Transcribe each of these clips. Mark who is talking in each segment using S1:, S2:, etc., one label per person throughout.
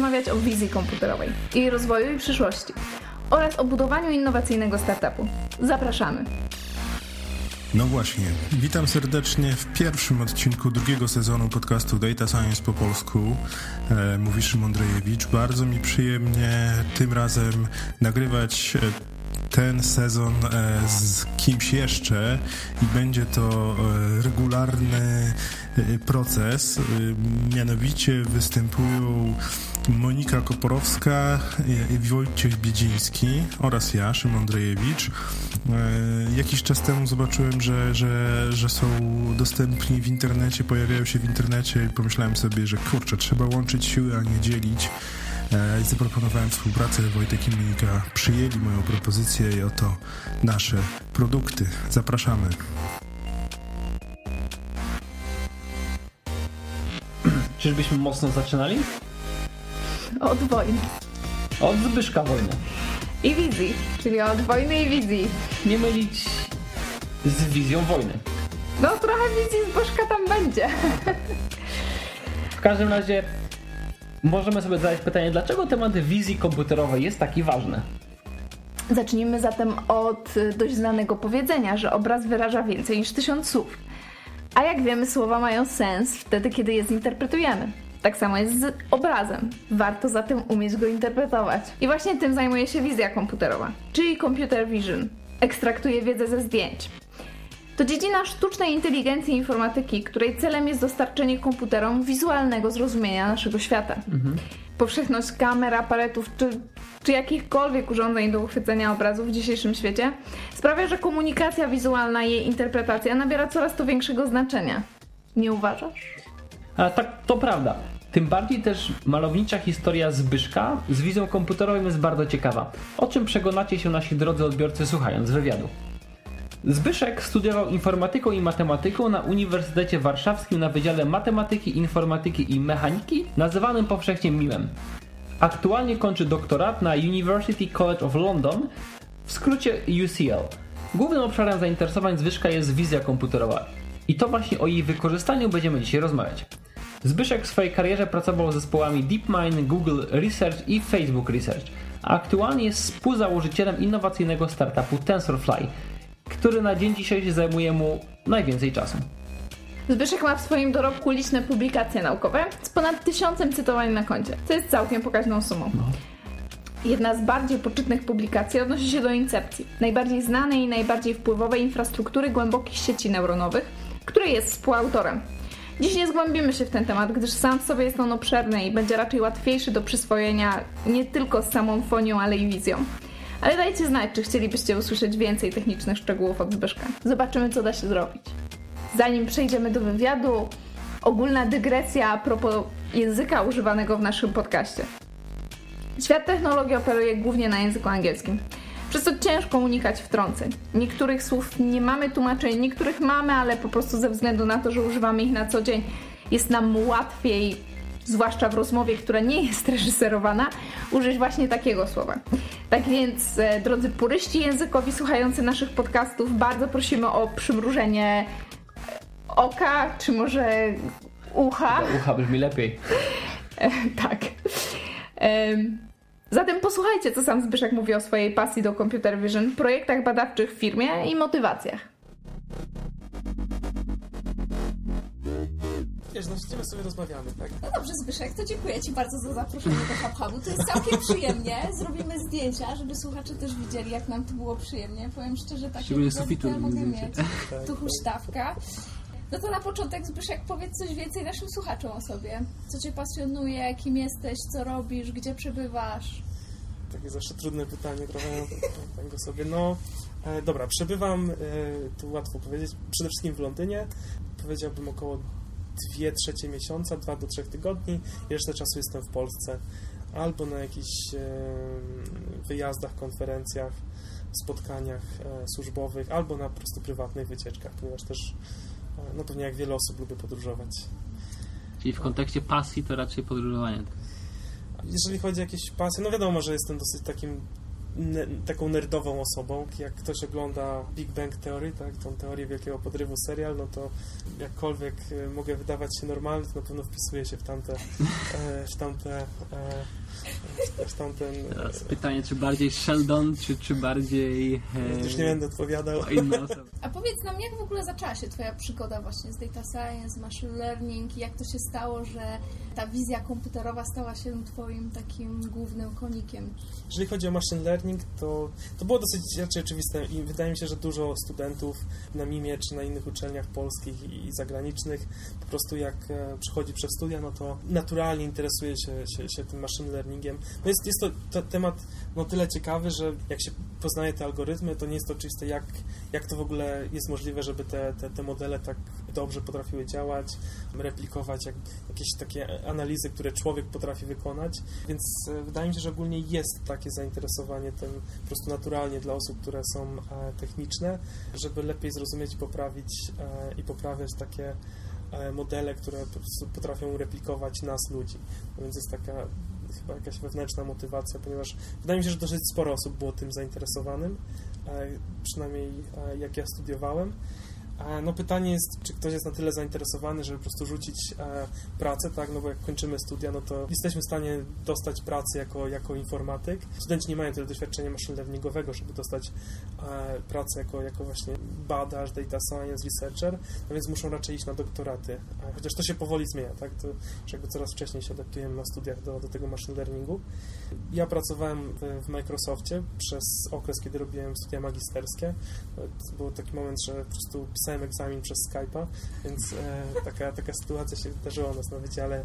S1: porozmawiać o wizji komputerowej, jej rozwoju i przyszłości oraz o budowaniu innowacyjnego startupu. Zapraszamy!
S2: No właśnie, witam serdecznie w pierwszym odcinku drugiego sezonu podcastu Data Science po polsku. E, mówi Szymon Drejewicz. Bardzo mi przyjemnie tym razem nagrywać e, ten sezon e, z kimś jeszcze i będzie to e, regularny e, proces. Mianowicie występują Monika Koporowska, Wojciech Biedziński oraz ja, Szymon Drejewicz. Jakiś czas temu zobaczyłem, że, że, że są dostępni w internecie, pojawiają się w internecie i pomyślałem sobie, że kurczę, trzeba łączyć siły, a nie dzielić. E, zaproponowałem współpracę. Wojtek i Monika przyjęli moją propozycję i oto nasze produkty. Zapraszamy.
S3: Czyżbyśmy mocno zaczynali?
S1: Od wojny.
S3: Od Zbyszka wojny.
S1: I wizji, czyli od wojny i wizji.
S3: Nie mylić z wizją wojny.
S1: No trochę wizji Zbyszka tam będzie.
S3: W każdym razie możemy sobie zadać pytanie, dlaczego temat wizji komputerowej jest taki ważny?
S1: Zacznijmy zatem od dość znanego powiedzenia, że obraz wyraża więcej niż tysiąc słów. A jak wiemy, słowa mają sens wtedy, kiedy je zinterpretujemy. Tak samo jest z obrazem. Warto zatem umieć go interpretować. I właśnie tym zajmuje się wizja komputerowa, czyli computer vision. Ekstraktuje wiedzę ze zdjęć. To dziedzina sztucznej inteligencji i informatyki, której celem jest dostarczenie komputerom wizualnego zrozumienia naszego świata. Mhm. Powszechność kamer, aparatów czy, czy jakichkolwiek urządzeń do uchwycenia obrazów w dzisiejszym świecie sprawia, że komunikacja wizualna i jej interpretacja nabiera coraz to większego znaczenia. Nie uważasz?
S3: A, tak, to prawda. Tym bardziej też malownicza historia Zbyszka z wizją komputerową jest bardzo ciekawa. O czym przegonacie się nasi drodzy odbiorcy słuchając wywiadu? Zbyszek studiował informatyką i matematyką na Uniwersytecie Warszawskim na Wydziale Matematyki, Informatyki i Mechaniki, nazywanym powszechnie MIM-em. Aktualnie kończy doktorat na University College of London, w skrócie UCL. Głównym obszarem zainteresowań Zbyszka jest wizja komputerowa. I to właśnie o jej wykorzystaniu będziemy dzisiaj rozmawiać. Zbyszek w swojej karierze pracował z zespołami DeepMind, Google Research i Facebook Research, a aktualnie jest współzałożycielem innowacyjnego startupu TensorFly, który na dzień dzisiejszy zajmuje mu najwięcej czasu.
S1: Zbyszek ma w swoim dorobku liczne publikacje naukowe z ponad tysiącem cytowań na koncie, co jest całkiem pokaźną sumą. No. Jedna z bardziej poczytnych publikacji odnosi się do Incepcji, najbardziej znanej i najbardziej wpływowej infrastruktury głębokich sieci neuronowych, której jest współautorem. Dziś nie zgłębimy się w ten temat, gdyż sam w sobie jest on obszerny i będzie raczej łatwiejszy do przyswojenia nie tylko z samą fonią, ale i wizją. Ale dajcie znać, czy chcielibyście usłyszeć więcej technicznych szczegółów od Zbyszka. Zobaczymy, co da się zrobić. Zanim przejdziemy do wywiadu, ogólna dygresja a propos języka używanego w naszym podcaście. Świat technologii operuje głównie na języku angielskim. Przez to ciężko unikać wtrąceń. Niektórych słów nie mamy tłumaczeń, niektórych mamy, ale po prostu ze względu na to, że używamy ich na co dzień, jest nam łatwiej zwłaszcza w rozmowie, która nie jest reżyserowana, użyć właśnie takiego słowa. Tak więc, e, drodzy puryści językowi słuchający naszych podcastów, bardzo prosimy o przymrużenie e, oka, czy może ucha.
S3: ucha brzmi lepiej.
S1: E, tak. Zatem posłuchajcie, co sam Zbyszek mówi o swojej pasji do computer vision, projektach badawczych w firmie i motywacjach.
S4: Wiesz, no siedzimy sobie rozmawiamy, tak?
S5: No dobrze, Zbyszek, to dziękuję Ci bardzo za zaproszenie do HubHubu. To jest całkiem przyjemnie. Zrobimy zdjęcia, żeby słuchacze też widzieli, jak nam to było przyjemnie. Powiem szczerze, takie
S3: ja
S5: mogę mieć. Tu huśtawka. No to na początek, Zbyszek, powiedz coś więcej naszym słuchaczom o sobie. Co Cię pasjonuje, kim jesteś, co robisz, gdzie przebywasz?
S4: Takie zawsze trudne pytanie, trochę tak go sobie. No, e, dobra, przebywam, e, tu łatwo powiedzieć, przede wszystkim w Londynie. Powiedziałbym około dwie trzecie miesiąca, dwa do trzech tygodni i resztę czasu jestem w Polsce albo na jakichś wyjazdach, konferencjach, spotkaniach e, służbowych, albo na po prostu prywatnych wycieczkach, ponieważ też, e, no pewnie jak wiele osób lubię podróżować.
S3: Czyli w kontekście pasji to raczej podróżowanie.
S4: Jeżeli chodzi o jakieś pasje, no wiadomo, że jestem dosyć takim ne, taką nerdową osobą. Jak ktoś ogląda Big Bang Theory, tak, tą teorię wielkiego podrywu serial, no to jakkolwiek e, mogę wydawać się normalny, to na pewno wpisuję się w tamte, e, w tamte e, w tamten...
S3: Teraz pytanie, czy bardziej Sheldon, czy, czy bardziej...
S4: E, Już nie będę odpowiadał.
S5: A powiedz nam, jak w ogóle zaczęła się Twoja przygoda właśnie z data science, machine learning, jak to się stało, że ta wizja komputerowa stała się Twoim takim głównym konikiem?
S4: Jeżeli chodzi o machine learning, to, to było dosyć raczej oczywiste i wydaje mi się, że dużo studentów na MIMie czy na innych uczelniach polskich i, i zagranicznych po prostu jak e, przychodzi przez studia, no to naturalnie interesuje się, się, się tym machine learningiem. No jest, jest to, to temat no, tyle ciekawy, że jak się poznaje te algorytmy, to nie jest to oczywiste, jak, jak to w ogóle jest możliwe, żeby te, te, te modele tak dobrze potrafiły działać, replikować jak, jakieś takie analizy, które człowiek potrafi wykonać. Więc e, wydaje mi się, że ogólnie jest takie zainteresowanie tym po prostu naturalnie dla osób, które są e, techniczne, żeby lepiej zrozumieć, poprawić e, i poprawiać takie modele, które potrafią replikować nas, ludzi. No więc jest taka chyba jakaś wewnętrzna motywacja, ponieważ wydaje mi się, że dosyć sporo osób było tym zainteresowanym, przynajmniej jak ja studiowałem. No pytanie jest, czy ktoś jest na tyle zainteresowany, żeby po prostu rzucić e, pracę, tak, no bo jak kończymy studia, no to jesteśmy w stanie dostać pracę jako, jako informatyk. Studenci nie mają tyle doświadczenia machine learningowego, żeby dostać e, pracę jako, jako właśnie badacz, data science, researcher, no więc muszą raczej iść na doktoraty, chociaż to się powoli zmienia, tak, to, że jakby coraz wcześniej się adaptujemy na studiach do, do tego machine learningu. Ja pracowałem w, w Microsoftie przez okres, kiedy robiłem studia magisterskie. To był taki moment, że po prostu pisałem egzamin przez Skype'a, więc e, taka, taka sytuacja się wydarzyła u nas na wydziale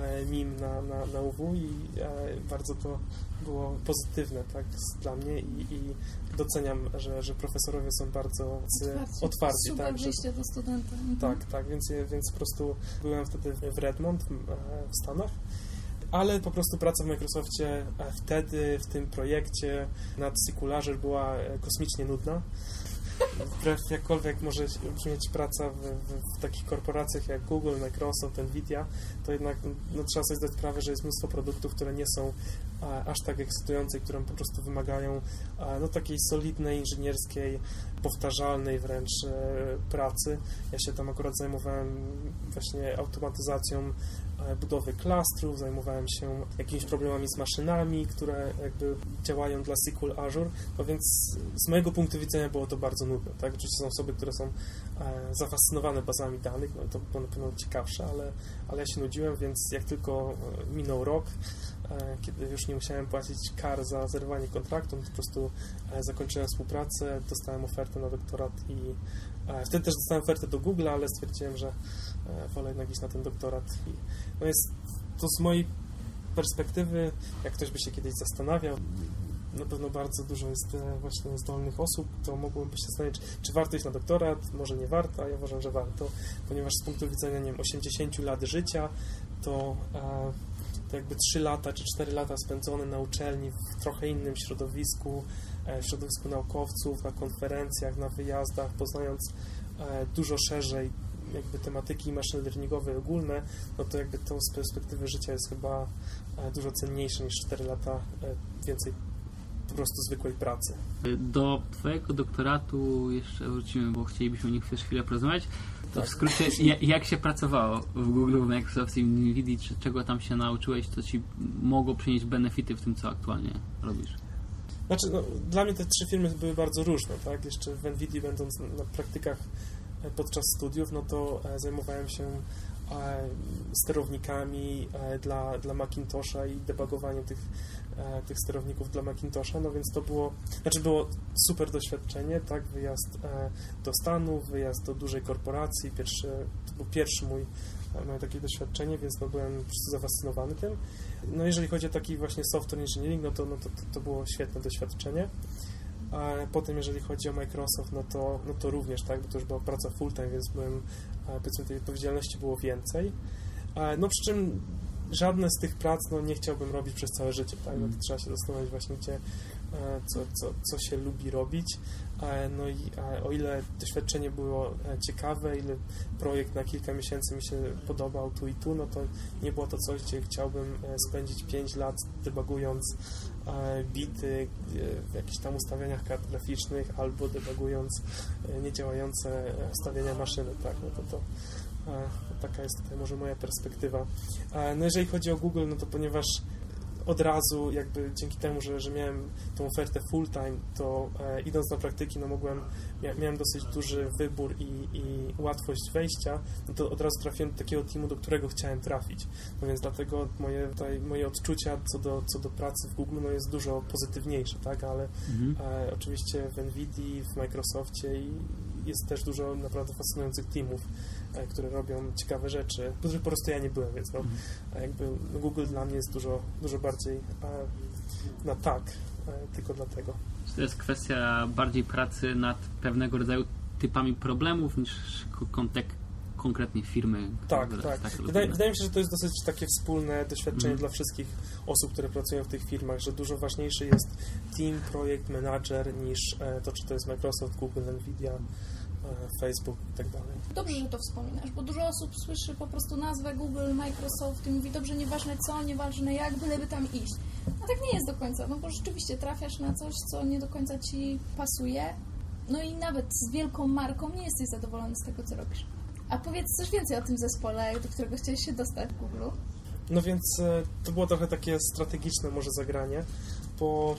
S4: e, MIM na, na, na UW i e, bardzo to było pozytywne tak, dla mnie i, i doceniam, że, że profesorowie są bardzo otwarci. otwarci
S5: Super
S4: tak,
S5: wyjście do studenta.
S4: Mhm. Tak, tak, więc, więc po prostu byłem wtedy w Redmond w Stanach ale po prostu praca w Microsoftie wtedy, w tym projekcie nad Sequelager była kosmicznie nudna wbrew jakkolwiek może brzmieć praca w, w, w, takich korporacjach jak Google, Microsoft, Nvidia, to jednak no, trzeba sobie zdać sprawę, że jest mnóstwo produktów, które nie są a, aż tak ekscytujące, które po prostu wymagają a, no, takiej solidnej, inżynierskiej, powtarzalnej wręcz e, pracy. Ja się tam akurat zajmowałem właśnie automatyzacją budowy klastrów, zajmowałem się jakimiś problemami z maszynami, które jakby działają dla SQL Azure, no więc z mojego punktu widzenia było to bardzo nudne, tak? Oczywiście są osoby, które są e, zafascynowane bazami danych, no to było na pewno ciekawsze, ale, ale ja się nudziłem, więc jak tylko e, minął rok, kiedy już nie musiałem płacić kar za zerwanie kontraktu, to po prostu zakończyłem współpracę, dostałem ofertę na doktorat i wtedy też dostałem ofertę do Google, ale stwierdziłem, że wolę jednak iść na ten doktorat i no jest to z mojej perspektywy, jak ktoś by się kiedyś zastanawiał, na pewno bardzo dużo jest e, właśnie zdolnych osób, to mogłoby się zastanowić, czy warto iść na doktorat, może nie warto, a ja uważam, że warto, ponieważ z punktu widzenia, nie wiem, 80 lat życia, to, e, to jakby 3 lata czy 4 lata spędzone na uczelni w trochę innym środowisku, e, w środowisku naukowców, na konferencjach, na wyjazdach, poznając dużo szerzej jakby tematyki machine learningowe ogólne, no to jakby to z perspektywy życia jest chyba e, dużo cenniejsze niż 4 lata e, więcej po prostu zwykłej pracy.
S3: Do Twojego doktoratu jeszcze wrócimy, bo chcielibyśmy o nich też chwilę porozmawiać. To tak. w skrócie, jak się pracowało w Google, w Microsoft i w NVIDIA, czy czego tam się nauczyłeś, co Ci mogło przynieść benefity w tym, co aktualnie robisz?
S4: Znaczy, no, dla mnie te trzy firmy były bardzo różne, tak? Jeszcze w NVIDIA będąc na praktykach podczas studiów, no to e, zajmowałem się e, sterownikami e, dla, dla Macintosha i debugowaniem tych, tych sterowników dla Macintosha, no więc to było, znaczy było super doświadczenie, tak, wyjazd do Stanów, wyjazd do dużej korporacji, pierwszy, to był pierwszy mój, moje takie doświadczenie, więc no byłem po prostu zafascynowany tym. No jeżeli chodzi o taki właśnie software engineering, no to, no to, to, to było świetne doświadczenie. A potem, jeżeli chodzi o Microsoft, no to, no to również, tak, bo to już była praca full-time, więc byłem, powiedzmy, tej odpowiedzialności było więcej. No przy czym żadne z tych prac no, nie chciałbym robić przez całe życie, tak? No, to trzeba się zastanowić właśnie, gdzie, co, co, co się lubi robić. E, no i e, o ile doświadczenie było e, ciekawe, ile projekt na kilka miesięcy mi się podobał tu i tu, no to nie było to coś, gdzie chciałbym spędzić 5 lat debugując bity w jakichś tam ustawieniach kart graficznych albo debugując niedziałające ustawienia maszyny, tak, no to, to taka jest tutaj może moja perspektywa. No jeżeli chodzi o Google, no to ponieważ od razu jakby dzięki temu, że, że miałem tą ofertę full time, to e, idąc na praktyki, no mogłem, mia, miałem dosyć duży wybór i, i łatwość wejścia, no to od razu trafiłem do takiego teamu, do którego chciałem trafić. No więc dlatego moje, tutaj, moje odczucia co do, co do pracy w Google no jest dużo pozytywniejsze, tak, ale mhm. e, oczywiście w NVIDII, w Microsoftie jest też dużo naprawdę fascynujących teamów, które robią ciekawe rzeczy, których po prostu ja nie byłem, więc no, mhm. jakby Google dla mnie jest dużo, dużo bardziej e, na tak, e, tylko dlatego.
S3: To jest kwestia bardziej pracy nad pewnego rodzaju typami problemów niż kontek konkretnie firmy.
S4: Tak, tak. tak wydaje, wydaje, mi się, że to jest dosyć takie wspólne doświadczenie mm. dla wszystkich osób, które pracują w tych firmach, że dużo ważniejszy jest team, projekt, manager niż to, czy to jest Microsoft, Google, Nvidia. Facebook i tak dalej.
S5: Dobrze, że to wspominasz, bo dużo osób słyszy po prostu nazwę Google, Microsoft i mówi, dobrze, nieważne co, nieważne jak, byleby tam iść. No tak nie jest do końca, no bo rzeczywiście trafiasz na coś, co nie do końca Ci pasuje, no i nawet z wielką marką nie jesteś zadowolony z tego, co robisz. A powiedz coś więcej o tym zespole, do którego chciałeś się dostać w Google.
S4: No więc e, to było trochę takie strategiczne może zagranie, bo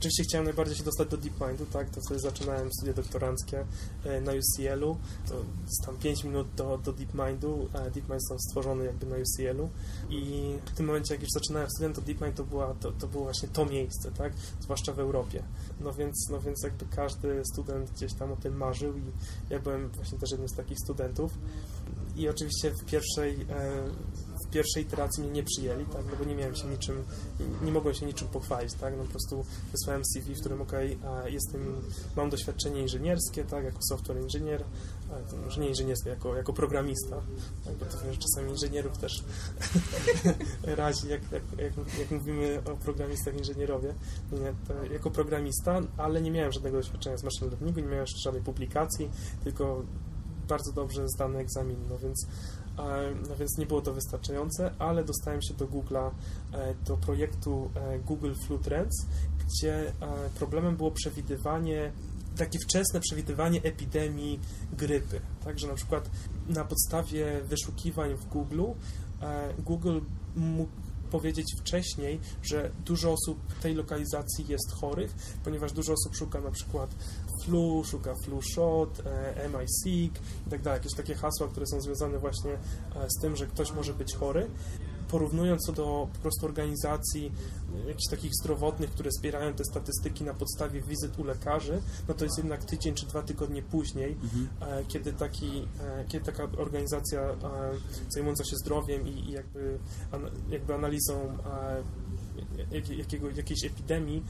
S4: Oczywiście chciałem najbardziej się dostać do DeepMindu, tak, to sobie zaczynałem studia doktoranckie e, na UCL-u, to jest tam 5 minut do, do DeepMindu, DeepMind są stworzony jakby na UCL-u i w tym momencie, jak już zaczynałem studium, to DeepMind to, była, to, to było właśnie to miejsce, tak, zwłaszcza w Europie. No więc, no więc jakby każdy student gdzieś tam o tym marzył i ja byłem właśnie też jednym z takich studentów. I oczywiście w pierwszej e, pierwszej iteracji mnie nie przyjęli, tak, no bo nie miałem się niczym, nie mogłem się niczym pochwalić, tak, no po prostu wysłałem CV, w którym ok, jestem, mam doświadczenie inżynierskie, tak, jako software engineer, może nie inżynierskie, jako, jako programista, tak, bo to wiem, że czasami inżynierów też razi, jak, jak, jak, jak, mówimy o programistach inżynierowie, nie, jako programista, ale nie miałem żadnego doświadczenia z machine learningu, nie miałem jeszcze żadnej publikacji, tylko bardzo dobrze zdany egzamin, no więc no więc nie było to wystarczające, ale dostałem się do Google'a, e, do projektu e, Google Flu Trends, gdzie e, problemem było przewidywanie takie wczesne przewidywanie epidemii grypy. Także na przykład na podstawie wyszukiwań w Google Google mógł powiedzieć wcześniej, że dużo osób w tej lokalizacji jest chorych, ponieważ dużo osób szuka na przykład flu, szuka flu shot, e, MI sick i tak dalej. Jakieś takie hasła, które są związane właśnie e, z tym, że ktoś może być chory porównując to do po prostu organizacji e, jakichś takich zdrowotnych, które zbierają te statystyki na podstawie wizyt u lekarzy, no to jest jednak tydzień czy dwa tygodnie później, mhm. kiedy, taki, kiedy taka organizacja zajmująca się zdrowiem i, i jakby, jakby analizą jakiego, jakiejś epidemii,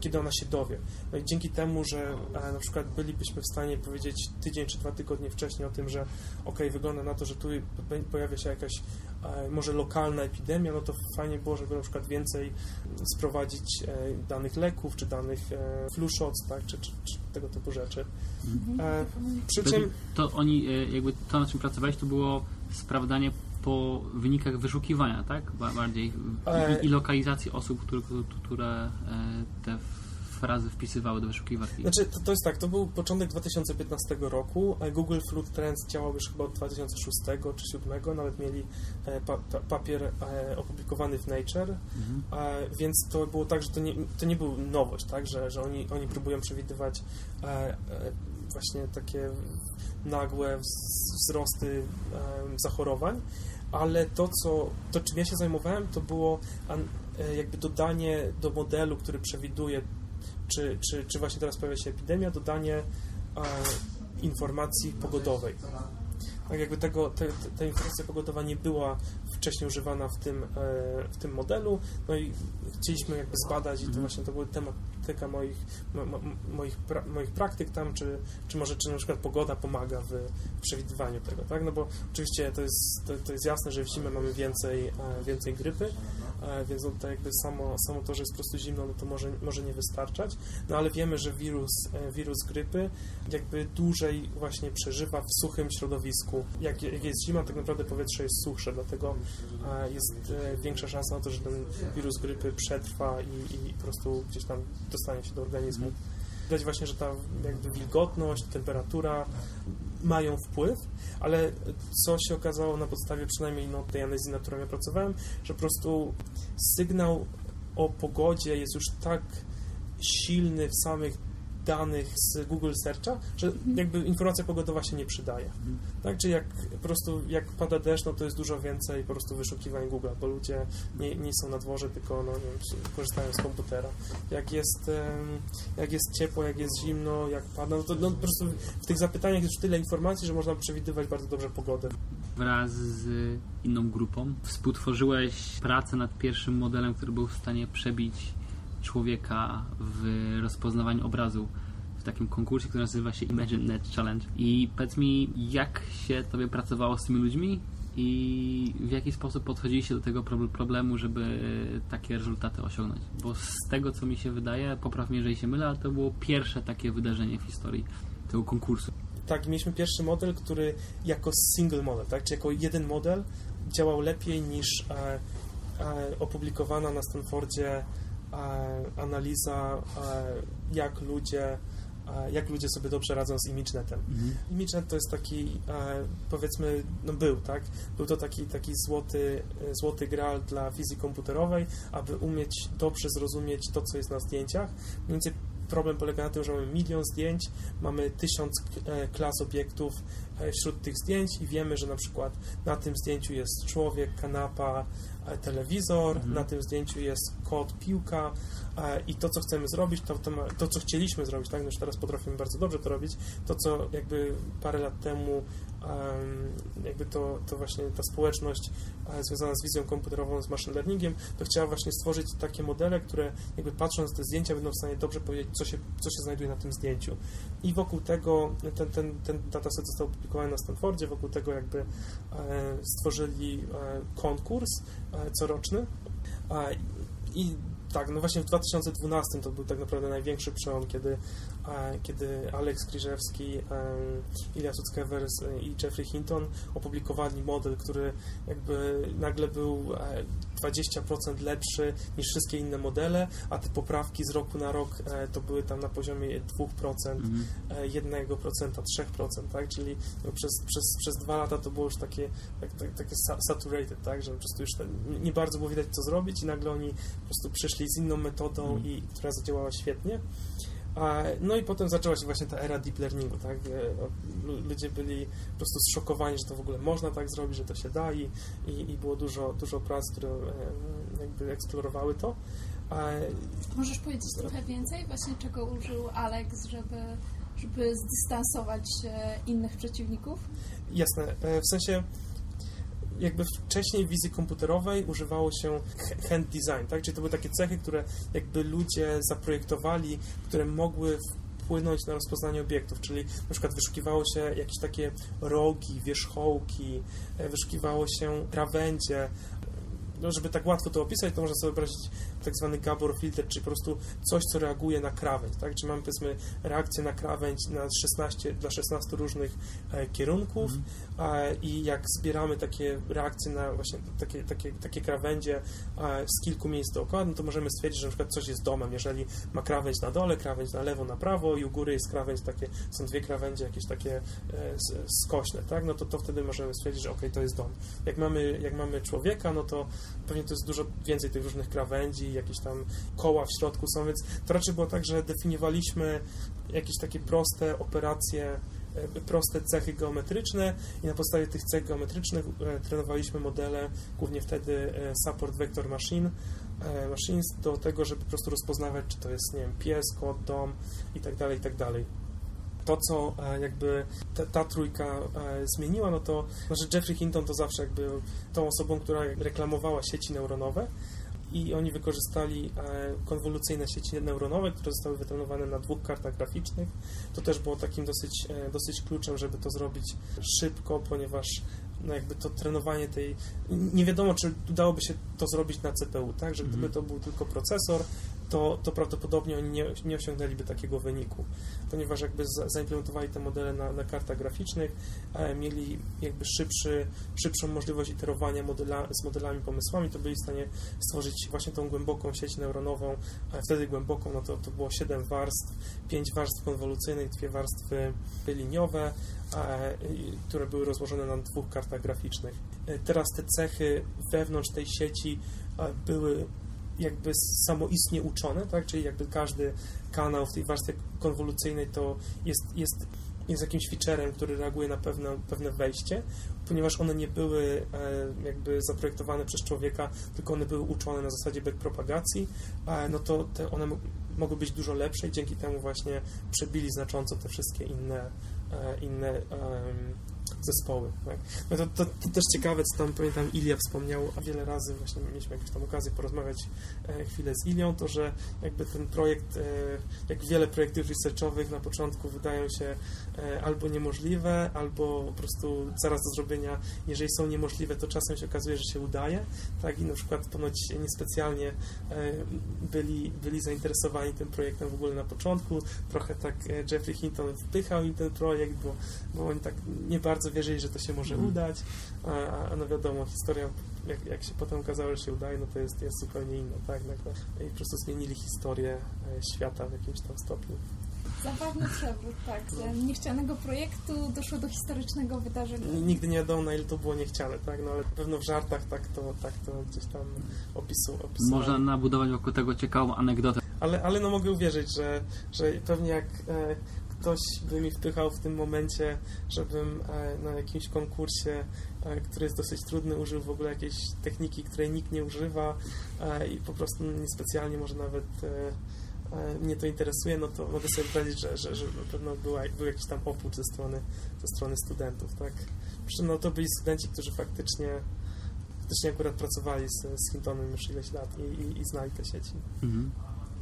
S4: kiedy ona się dowie. No i dzięki temu, że na przykład bylibyśmy w stanie powiedzieć tydzień czy dwa tygodnie wcześniej o tym, że ok, wygląda na to, że tu pojawia się jakaś może lokalna epidemia, no to fajnie było, żeby na przykład więcej sprowadzić e, danych leków, czy danych e, flu shots, tak, czy, czy, czy tego typu rzeczy. Mhm.
S3: Przy czym... To oni, e, jakby to, na czym pracowałeś, to było sprawdzanie po wynikach wyszukiwania, tak? Bardziej i, i lokalizacji osób, które, które te frazy wpisywały do wyszukiwarki.
S4: Znaczy, to, to, jest tak, to był początek 2015 roku, Google Flood Trends działał już chyba od 2006 czy 2007, nawet mieli e, pa, pa, papier e, opublikowany w Nature, mhm. więc to było tak, że to nie, to nie był nowość, tak, że, że oni, oni próbują przewidywać e, właśnie takie nagłe wzrosty zachorowań, ale to, co, to czym ja się zajmowałem, to było jakby dodanie do modelu, który przewiduje czy, czy, czy właśnie teraz pojawia się epidemia, dodanie e, informacji pogodowej. Tak jakby tego, te, ta informacja pogodowa nie była wcześniej używana w tym, e, w tym modelu, no i chcieliśmy jakby zbadać i to mhm. właśnie to była tematyka moich, mo, moich, pra, moich praktyk tam, czy, czy może czy na przykład pogoda pomaga w, w przewidywaniu tego, tak? No bo oczywiście to jest, to, to jest jasne, że w zimę mamy więcej, e, więcej grypy, e, więc no to jakby samo, samo to, że jest po prostu zimno, no to może, może nie wystarczać, no ale wiemy, że wirus, e, wirus grypy jakby dłużej właśnie przeżywa w suchym środowisku. Jak, jak jest zima, tak naprawdę powietrze jest suchsze, dlatego jest większa szansa na to, że ten wirus grypy przetrwa i, i po prostu gdzieś tam dostanie się do organizmu. Widać właśnie, że ta jakby wilgotność, temperatura mają wpływ, ale co się okazało na podstawie przynajmniej no, tej analizy, nad którą ja pracowałem, że po prostu sygnał o pogodzie jest już tak silny w samych danych z Google Searcha, że jakby informacja pogodowa się nie przydaje. Tak, czy jak po prostu jak pada deszcz, no to jest dużo więcej po prostu wyszukiwań Google, bo ludzie nie, nie są na dworze, tylko no, nie wiem, korzystają z komputera. Jak jest, jak jest ciepło, jak jest zimno, jak pada, no to no, po prostu w tych zapytaniach jest już tyle informacji, że można przewidywać bardzo dobrze pogodę.
S6: Wraz z inną grupą współtworzyłeś pracę nad pierwszym modelem, który był w stanie przebić człowieka w rozpoznawaniu obrazu w takim konkursie, który nazywa się Imagine Net Challenge. I powiedz mi, jak się tobie pracowało z tymi ludźmi i w jaki sposób podchodziliście do tego prob- problemu, żeby takie rezultaty osiągnąć? Bo z tego, co mi się wydaje, popraw mnie, jeżeli się mylę, ale to było pierwsze takie wydarzenie w historii tego konkursu.
S4: Tak, mieliśmy pierwszy model, który jako single model, tak, czy jako jeden model działał lepiej niż e, e, opublikowana na Stanfordzie analiza, e, jak ludzie e, jak ludzie sobie dobrze radzą z ImageNetem. ImageNet to jest taki, e, powiedzmy, no był, tak? Był to taki, taki złoty, e, złoty graal dla wizji komputerowej, aby umieć dobrze zrozumieć to, co jest na zdjęciach. Więcej problem polega na tym, że mamy milion zdjęć, mamy tysiąc e, klas obiektów e, wśród tych zdjęć i wiemy, że na przykład na tym zdjęciu jest człowiek, kanapa, e, telewizor,
S6: Mhm.
S4: na tym zdjęciu jest kot, piłka i to, co chcemy zrobić, to, to, to co chcieliśmy zrobić, tak, no już teraz potrafimy bardzo dobrze to robić, to, co jakby parę lat temu em, jakby to, to właśnie ta społeczność e, związana z wizją komputerową, z machine learningiem, to chciała właśnie stworzyć takie modele, które jakby patrząc te zdjęcia będą w stanie dobrze powiedzieć, co się, co się znajduje na tym zdjęciu. I wokół tego, ten, ten, ten dataset został opublikowany na Stanfordzie, wokół tego jakby e, stworzyli e, konkurs coroczny i tak, no właśnie w 2012 to był tak naprawdę największy przełom, kiedy, kiedy Alex Kriżewski, e, Ilya Sutzkever z- i Jeffrey Hinton opublikowali model, który jakby nagle był e, 20% lepszy niż wszystkie inne modele, a te poprawki z roku na rok e, to były tam na poziomie 2%,
S6: Mhm.
S4: e, 1%, 3%, tak? Czyli no, przez, przez, przez dwa lata to było już takie, tak, tak, takie sa- saturated, tak? Że po prostu już ten, nie bardzo było widać co zrobić i nagle oni po prostu przyszli z inną metodą,
S6: Mhm.
S4: i, która zadziałała świetnie. No i potem zaczęła się właśnie ta era deep learningu, tak? E, lu- Ludzie byli po prostu zszokowani, że to w ogóle można tak zrobić, że to się da i, i, było dużo, dużo prac, które e, jakby eksplorowały to.
S5: Możesz powiedzieć trochę więcej właśnie czego użył Alex, żeby, żeby zdystansować innych przeciwników?
S4: Jasne, e, w sensie jakby wcześniej w wizji komputerowej używało się hand design, tak? Czyli to były takie cechy, które jakby ludzie zaprojektowali, które mogły wpłynąć na rozpoznanie obiektów, czyli na przykład wyszukiwało się jakieś takie rogi, wierzchołki, e, wyszukiwało się krawędzie. No, żeby tak łatwo to opisać, to można sobie wyobrazić tak zwany Gabor filter, czyli po prostu coś, co reaguje na krawędź, tak? Czy mamy powiedzmy reakcję na krawędź na 16, dla 16 różnych e, kierunków e, i jak zbieramy takie reakcje na właśnie takie, takie, takie krawędzie z kilku miejsc dookoła, no to możemy stwierdzić, że na przykład coś jest domem, jeżeli ma krawędź na dole, krawędź na lewo, na prawo i u góry jest krawędź takie, są dwie krawędzie jakieś takie e, skośne, tak? No to, to wtedy możemy stwierdzić, że okej, to jest dom. Jak mamy, jak mamy człowieka, no to pewnie to jest dużo więcej tych różnych krawędzi, jakieś tam koła w środku są, więc to raczej było tak, że definiowaliśmy jakieś takie proste operacje, proste cechy geometryczne i na podstawie tych cech geometrycznych e, trenowaliśmy modele, głównie wtedy e, support vector machine, e, machines do tego, żeby po prostu rozpoznawać, czy to jest, nie wiem, pies, kot, dom i tak dalej, i tak dalej. To, co jakby ta, ta trójka zmieniła, no to znaczy Jeffrey Hinton to zawsze jakby tą osobą, która reklamowała sieci neuronowe i oni wykorzystali e, konwolucyjne sieci neuronowe, które zostały wytrenowane na dwóch kartach graficznych. To też było takim dosyć, e, dosyć kluczem, żeby to zrobić szybko, ponieważ no jakby to trenowanie tej... Nie wiadomo, czy udałoby się to zrobić na CPU, tak? Że gdyby
S3: Mhm.
S4: to był tylko procesor, to, to prawdopodobnie oni nie, nie osiągnęliby takiego wyniku, ponieważ jakby za, zaimplementowali te modele na, na kartach graficznych, e, mieli jakby szybszy, szybszą możliwość iterowania modela, z modelami, pomysłami, to byli w stanie stworzyć właśnie tą głęboką sieć neuronową, a wtedy głęboką, no to, to było 7 warstw, 5 warstw konwolucyjnych, dwie warstwy liniowe, które były rozłożone na dwóch kartach graficznych. E, Teraz te cechy wewnątrz tej sieci były jakby samoistnie uczone, tak? czyli jakby każdy kanał w tej warstwie konwolucyjnej to jest, jest, jest jakimś featurem, który reaguje na pewne, pewne wejście, ponieważ one nie były e, jakby zaprojektowane przez człowieka, tylko one były uczone na zasadzie backpropagacji, e, no to one mo- mogły być dużo lepsze i dzięki temu właśnie przebili znacząco te wszystkie inne, e, inne zespoły. Tak? No to, to, to też ciekawe, co tam pamiętam Ilia wspomniał wiele razy, właśnie mieliśmy jakąś tam okazję porozmawiać e, chwilę z Ilią, to że jakby ten projekt, e, jak wiele projektów researchowych na początku wydają się e, albo niemożliwe, albo po prostu zaraz do zrobienia, jeżeli są niemożliwe, to czasem się okazuje, że się udaje, tak i na przykład ponoć niespecjalnie byli, byli zainteresowani tym projektem w ogóle na początku, trochę tak Jeffrey Hinton wpychał im ten projekt, bo, bo oni tak nie bardzo wierzyli, że to się może
S3: Mhm.
S4: udać, a, a no wiadomo, historia, jak, jak się potem okazało, że się udaje, no to jest, jest zupełnie inna, tak, nagle. I po prostu zmienili historię e, świata w jakimś tam stopniu.
S5: Zabawny przewrót, tak. Z niechcianego projektu doszło do historycznego wydarzenia.
S4: Nigdy nie wiadomo, na ile to było niechciane, tak, no ale na pewno w żartach tak to, tak to gdzieś tam opisu, opisywali.
S6: Można nabudować wokół tego ciekawą anegdotę.
S4: Ale, ale no mogę uwierzyć, że, że pewnie jak e, ktoś by mi wpychał w tym momencie, żebym e, na jakimś konkursie, e, który jest dosyć trudny, użył w ogóle jakiejś techniki, której nikt nie używa e, i po prostu niespecjalnie może nawet mnie to interesuje, no to mogę sobie wyobrazić, że, że, że na pewno była, był jakiś tam opór ze strony, ze strony studentów, tak? Przy no to byli studenci, którzy faktycznie faktycznie akurat pracowali z, z Hintonem już ileś lat i, i, i znali te sieci.
S6: Mhm.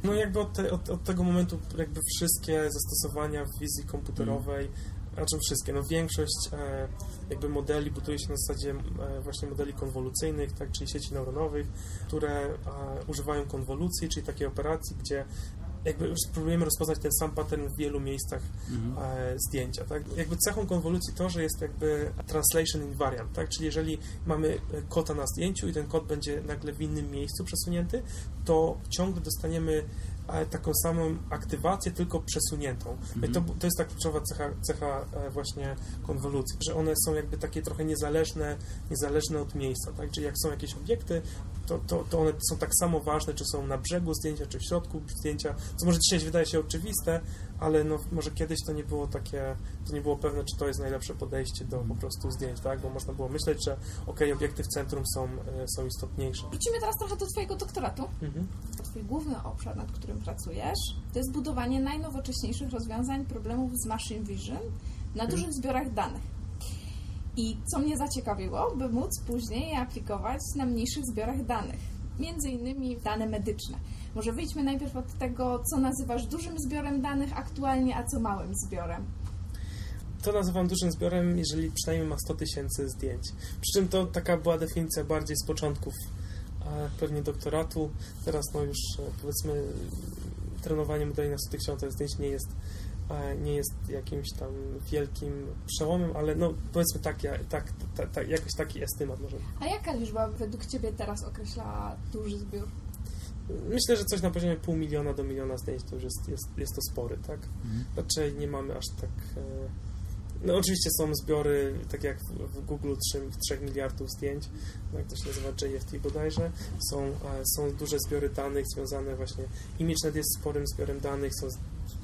S4: No jakby od, te, od, od tego momentu jakby wszystkie zastosowania w wizji komputerowej, znaczy wszystkie, no większość e, jakby modeli buduje się na zasadzie e, właśnie modeli konwolucyjnych, tak, czyli sieci neuronowych, które e, używają konwolucji, czyli takiej operacji, gdzie jakby już spróbujemy rozpoznać ten sam pattern w wielu miejscach
S6: Mhm.
S4: e, zdjęcia. Tak? Jakby cechą konwolucji to, że jest jakby translation invariant, tak? czyli jeżeli mamy e, kota na zdjęciu i ten kot będzie nagle w innym miejscu przesunięty, to ciągle dostaniemy e, taką samą aktywację, tylko przesuniętą. I to, to jest ta kluczowa cecha, cecha właśnie konwolucji, że one są jakby takie trochę niezależne, niezależne od miejsca, tak? Czyli jak są jakieś obiekty, to, to, to one są tak samo ważne, czy są na brzegu zdjęcia, czy w środku zdjęcia, co może dzisiaj wydaje się oczywiste, ale no, może kiedyś to nie było takie, to nie było pewne, czy to jest najlepsze podejście do po prostu zdjęć, tak? Bo można było myśleć, że okej, obiekty w centrum są, e, są istotniejsze.
S5: Wrócimy teraz trochę do Twojego doktoratu.
S4: Mhm.
S5: Twój główny obszar, nad którym pracujesz, to jest budowanie najnowocześniejszych rozwiązań problemów z machine vision na dużych zbiorach danych. I co mnie zaciekawiło, by móc później aplikować na mniejszych zbiorach danych, między innymi dane medyczne. Może wyjdźmy najpierw od tego, co nazywasz dużym zbiorem danych aktualnie, a co małym zbiorem.
S4: To nazywam dużym zbiorem, jeżeli przynajmniej ma 100 tysięcy zdjęć. Przy czym to taka była definicja bardziej z początków pewnie doktoratu. Teraz no już e, powiedzmy trenowanie modeli na 100 tysiącach zdjęć nie jest, nie jest jakimś tam wielkim przełomem, ale no powiedzmy tak, ja- tak, ta, ta, jakoś taki estymat może.
S5: A jaka liczba według Ciebie teraz określa duży zbiór?
S4: Myślę, że coś na poziomie pół miliona do miliona zdjęć to już jest, jest, jest to spory, tak? Raczej nie mamy aż tak... e, No oczywiście są zbiory, tak jak w, w Google 3, 3 miliardów zdjęć, jak to się nazywa JFT bodajże. Są, e, są duże zbiory danych związane właśnie... ImageNet jest sporym zbiorem danych, są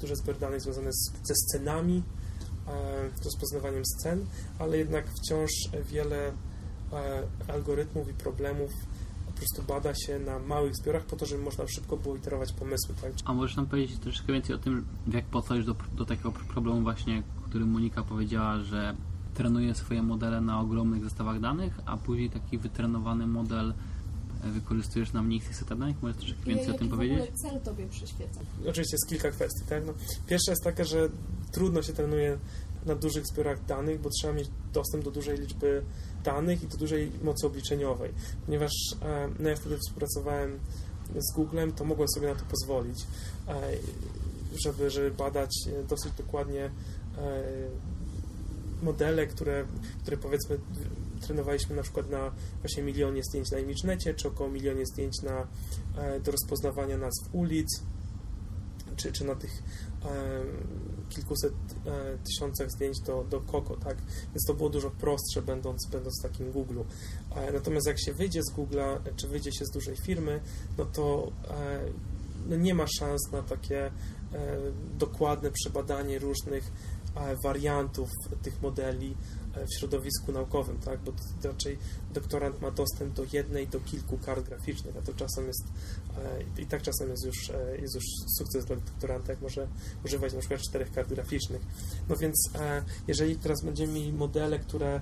S4: z- duże zbiory danych związane z, ze scenami, e, rozpoznawaniem scen, ale jednak wciąż wiele e, algorytmów i problemów po prostu bada się na małych zbiorach po to, żeby można szybko było iterować pomysły, tak?
S6: A możesz nam powiedzieć troszeczkę więcej o tym, jak podchodzisz do, do takiego problemu właśnie, o którym Monika powiedziała, że trenuje swoje modele na ogromnych zestawach danych, a później taki wytrenowany model e, wykorzystujesz na mniejszych setach danych? Możesz troszeczkę więcej o tym powiedzieć?
S5: cel Tobie przyświeca?
S4: Oczywiście jest kilka kwestii, tak? No, pierwsza jest taka, że trudno się trenuje na dużych zbiorach danych, bo trzeba mieć dostęp do dużej liczby danych i do dużej mocy obliczeniowej. Ponieważ e, no ja wtedy współpracowałem z Googlem, to mogłem sobie na to pozwolić, e, żeby, żeby badać e, dosyć dokładnie modele, które, które powiedzmy trenowaliśmy na przykład na właśnie milionie zdjęć na ImageNecie, czy około milionie zdjęć na, do rozpoznawania nazw ulic, czy, czy na tych kilkuset e, tysiącach zdjęć do, do Coco, tak? Więc to było dużo prostsze, będąc, będąc w takim Google. E, natomiast jak się wyjdzie z Google'a, czy wyjdzie się z dużej firmy, no to e, no nie ma szans na takie dokładne przebadanie różnych wariantów tych modeli w środowisku naukowym, tak? bo raczej doktorant ma dostęp do jednej, do kilku kart graficznych, a to czasem jest e, i tak czasem jest już, e, jest już sukces dla doktoranta, jak może używać na przykład czterech kart graficznych. No więc e, jeżeli teraz będziemy mieli modele, które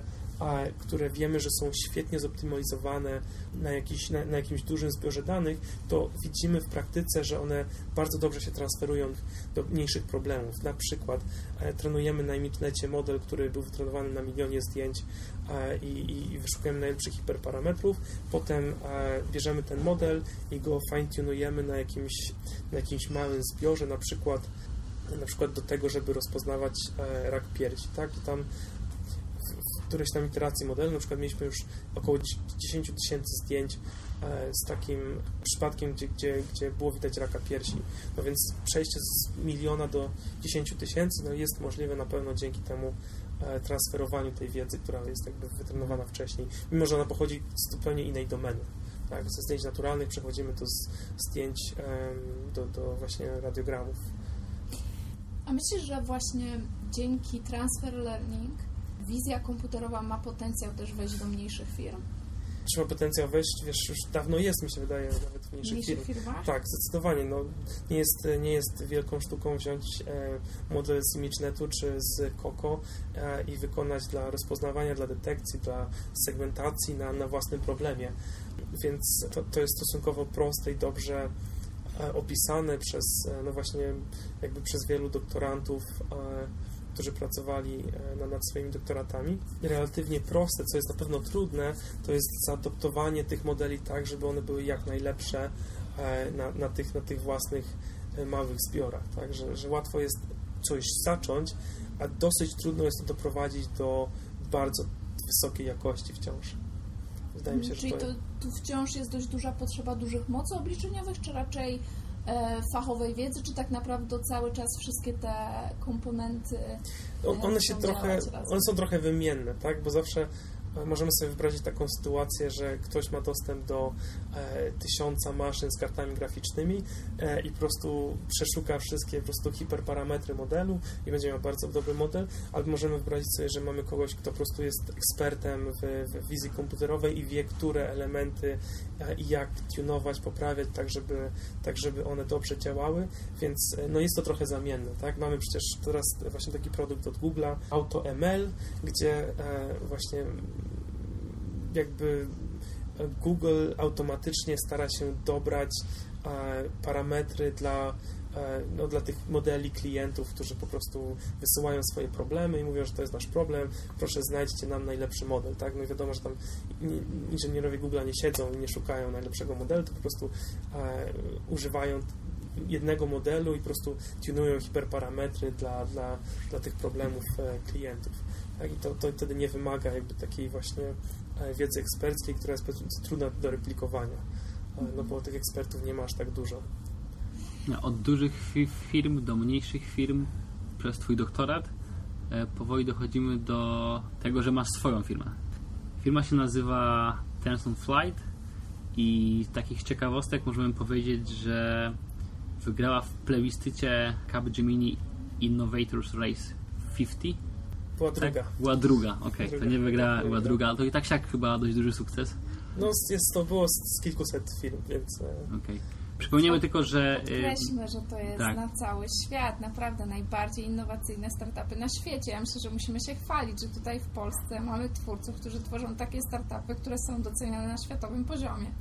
S4: które wiemy, że są świetnie zoptymalizowane na, jakiś, na, na, jakimś dużym zbiorze danych, to widzimy w praktyce, że one bardzo dobrze się transferują do mniejszych problemów. Na przykład e, trenujemy na internecie model, który był wytrenowany na milionie zdjęć e, i, i, wyszukujemy najlepszych hiperparametrów, potem e, bierzemy ten model i go fine-tunujemy na jakimś, na jakimś małym zbiorze, na przykład na przykład do tego, żeby rozpoznawać rak piersi, tak? I tam którejś tam iteracji modelu, na przykład mieliśmy już około 10 tysięcy zdjęć e, z takim przypadkiem, gdzie, gdzie, gdzie było widać raka piersi. No więc przejście z miliona do 10 tysięcy no jest możliwe na pewno dzięki temu e, transferowaniu tej wiedzy, która jest jakby wytrenowana wcześniej, mimo że ona pochodzi z zupełnie innej domeny. Tak, ze zdjęć naturalnych przechodzimy do zdjęć do, do właśnie radiogramów.
S5: A myślisz, że właśnie dzięki transfer learning wizja komputerowa ma potencjał też wejść do mniejszych firm?
S4: Czy ma potencjał wejść? Wiesz, już dawno jest, mi się wydaje, nawet w mniejszych,
S5: mniejszych firm.
S4: Firmach? Tak, zdecydowanie. No, nie, jest, nie jest wielką sztuką wziąć e, model z ImageNetu czy z Coco e, i wykonać dla rozpoznawania, dla detekcji, dla segmentacji na, na własnym problemie. Więc to, to jest stosunkowo proste i dobrze e, opisane przez, e, no właśnie, jakby przez wielu doktorantów e, którzy pracowali e, nad swoimi doktoratami. Relatywnie proste, co jest na pewno trudne, to jest zaadoptowanie tych modeli tak, żeby one były jak najlepsze e, na, na, tych, na tych własnych e, małych zbiorach. Tak? Że, że łatwo jest coś zacząć, a dosyć trudno jest to doprowadzić do bardzo wysokiej jakości wciąż.
S5: Wydaje mi się, Czyli że to... to tu wciąż jest dość duża potrzeba dużych mocy obliczeniowych, czy raczej fachowej wiedzy, czy tak naprawdę cały czas wszystkie te komponenty
S4: e, one się trochę, one są trochę wymienne, tak, bo zawsze możemy sobie wyobrazić taką sytuację, że ktoś ma dostęp do e, tysiąca maszyn z kartami graficznymi e, i po prostu przeszuka wszystkie po prostu hiperparametry modelu i będzie miał bardzo dobry model, albo możemy wyobrazić sobie, że mamy kogoś, kto po prostu jest ekspertem w, w wizji komputerowej i wie, które elementy e, i jak tunować, poprawiać, tak żeby, tak żeby one dobrze działały, więc e, no jest to trochę zamienne, tak? Mamy przecież teraz właśnie taki produkt od Google'a, AutoML, gdzie e, właśnie jakby Google automatycznie stara się dobrać e, parametry dla, e, no, dla tych modeli klientów, którzy po prostu wysyłają swoje problemy i mówią, że to jest nasz problem, proszę znajdźcie nam najlepszy model, tak? No i wiadomo, że tam inżynierowie Google nie siedzą i nie szukają najlepszego modelu, to po prostu e, używają jednego modelu i po prostu tunują hiperparametry dla, dla, dla tych problemów e, klientów. Tak? I to, to wtedy nie wymaga jakby takiej właśnie E, wiedzy eksperckiej, która jest trudna do replikowania, e, no bo tych ekspertów nie ma aż tak dużo.
S6: Od dużych firm do mniejszych firm przez Twój doktorat e, powoli dochodzimy do tego, że masz swoją firmę. Firma się nazywa Tenson Flight i takich ciekawostek możemy powiedzieć, że wygrała w plebiscycie Capgemini Innovators Race 50
S4: była druga.
S6: Tak? Była druga, okej. Okay. To nie wygrała, była druga, ale to i tak siak chyba dość duży sukces.
S4: No jest, to było z, z kilkuset firm, więc... E,
S6: okej. Okay. Przypomniemy tylko, że...
S5: Y, Podkreślmy, że to jest tak. na cały świat, naprawdę najbardziej innowacyjne startupy na świecie. Ja myślę, że musimy się chwalić, że tutaj w Polsce mamy twórców, którzy tworzą takie startupy, które są doceniane na światowym poziomie.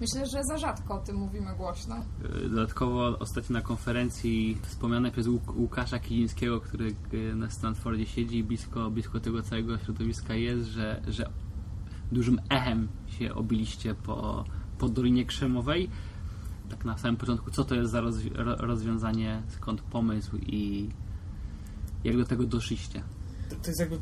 S5: Myślę, że za rzadko o tym mówimy głośno.
S6: E, Dodatkowo ostatnio na konferencji wspomniane przez Łuk- Łukasza Kilińskiego, który e, na Stanfordzie siedzi blisko, blisko tego całego środowiska jest, że, że dużym echem się obiliście po, po Dolinie Krzemowej. Tak na samym początku, co to jest za rozwi- ro- rozwiązanie, skąd pomysł i jak do tego doszliście?
S4: To, to jest jakby,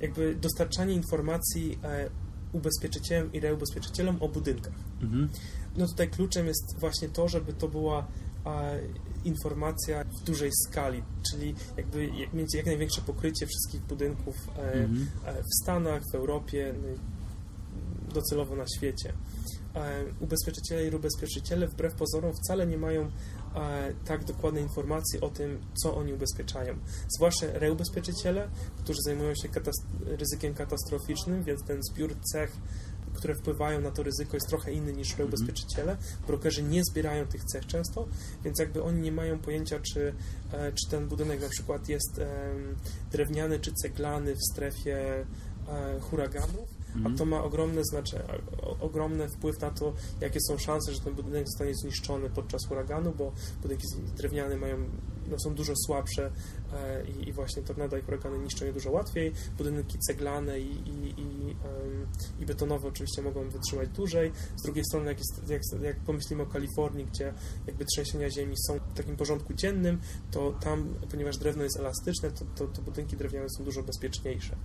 S4: jakby dostarczanie informacji e, ubezpieczycielom i reubezpieczycielom o budynkach.
S6: Mhm.
S4: No tutaj kluczem jest właśnie to, żeby to była e, informacja w dużej skali, czyli jakby jak, mieć jak największe pokrycie wszystkich budynków e,
S6: Mhm.
S4: e, w Stanach, w Europie, docelowo na świecie. E, Ubezpieczyciele i ubezpieczyciele wbrew pozorom wcale nie mają tak dokładnej informacji o tym, co oni ubezpieczają. Zwłaszcza reubezpieczyciele, którzy zajmują się katas- ryzykiem katastroficznym, więc ten zbiór cech, które wpływają na to ryzyko jest trochę inny niż reubezpieczyciele. Brokerzy nie zbierają tych cech często, więc jakby oni nie mają pojęcia, czy, e, czy ten budynek na przykład jest drewniany czy ceglany w strefie e, huraganów, a to ma ogromne znaczenie, ogromny wpływ na to, jakie są szanse, że ten budynek zostanie zniszczony podczas huraganu, bo budynki drewniane mają, no, są dużo słabsze e, i, i właśnie tornada i huragany niszczą je dużo łatwiej. Budynki ceglane i, i, i, i betonowe oczywiście mogą wytrzymać dłużej. Z drugiej strony, jak, jest, jak, jak pomyślimy o Kalifornii, gdzie jakby trzęsienia ziemi są w takim porządku dziennym, to tam, ponieważ drewno jest elastyczne, to, to, to budynki drewniane są dużo bezpieczniejsze.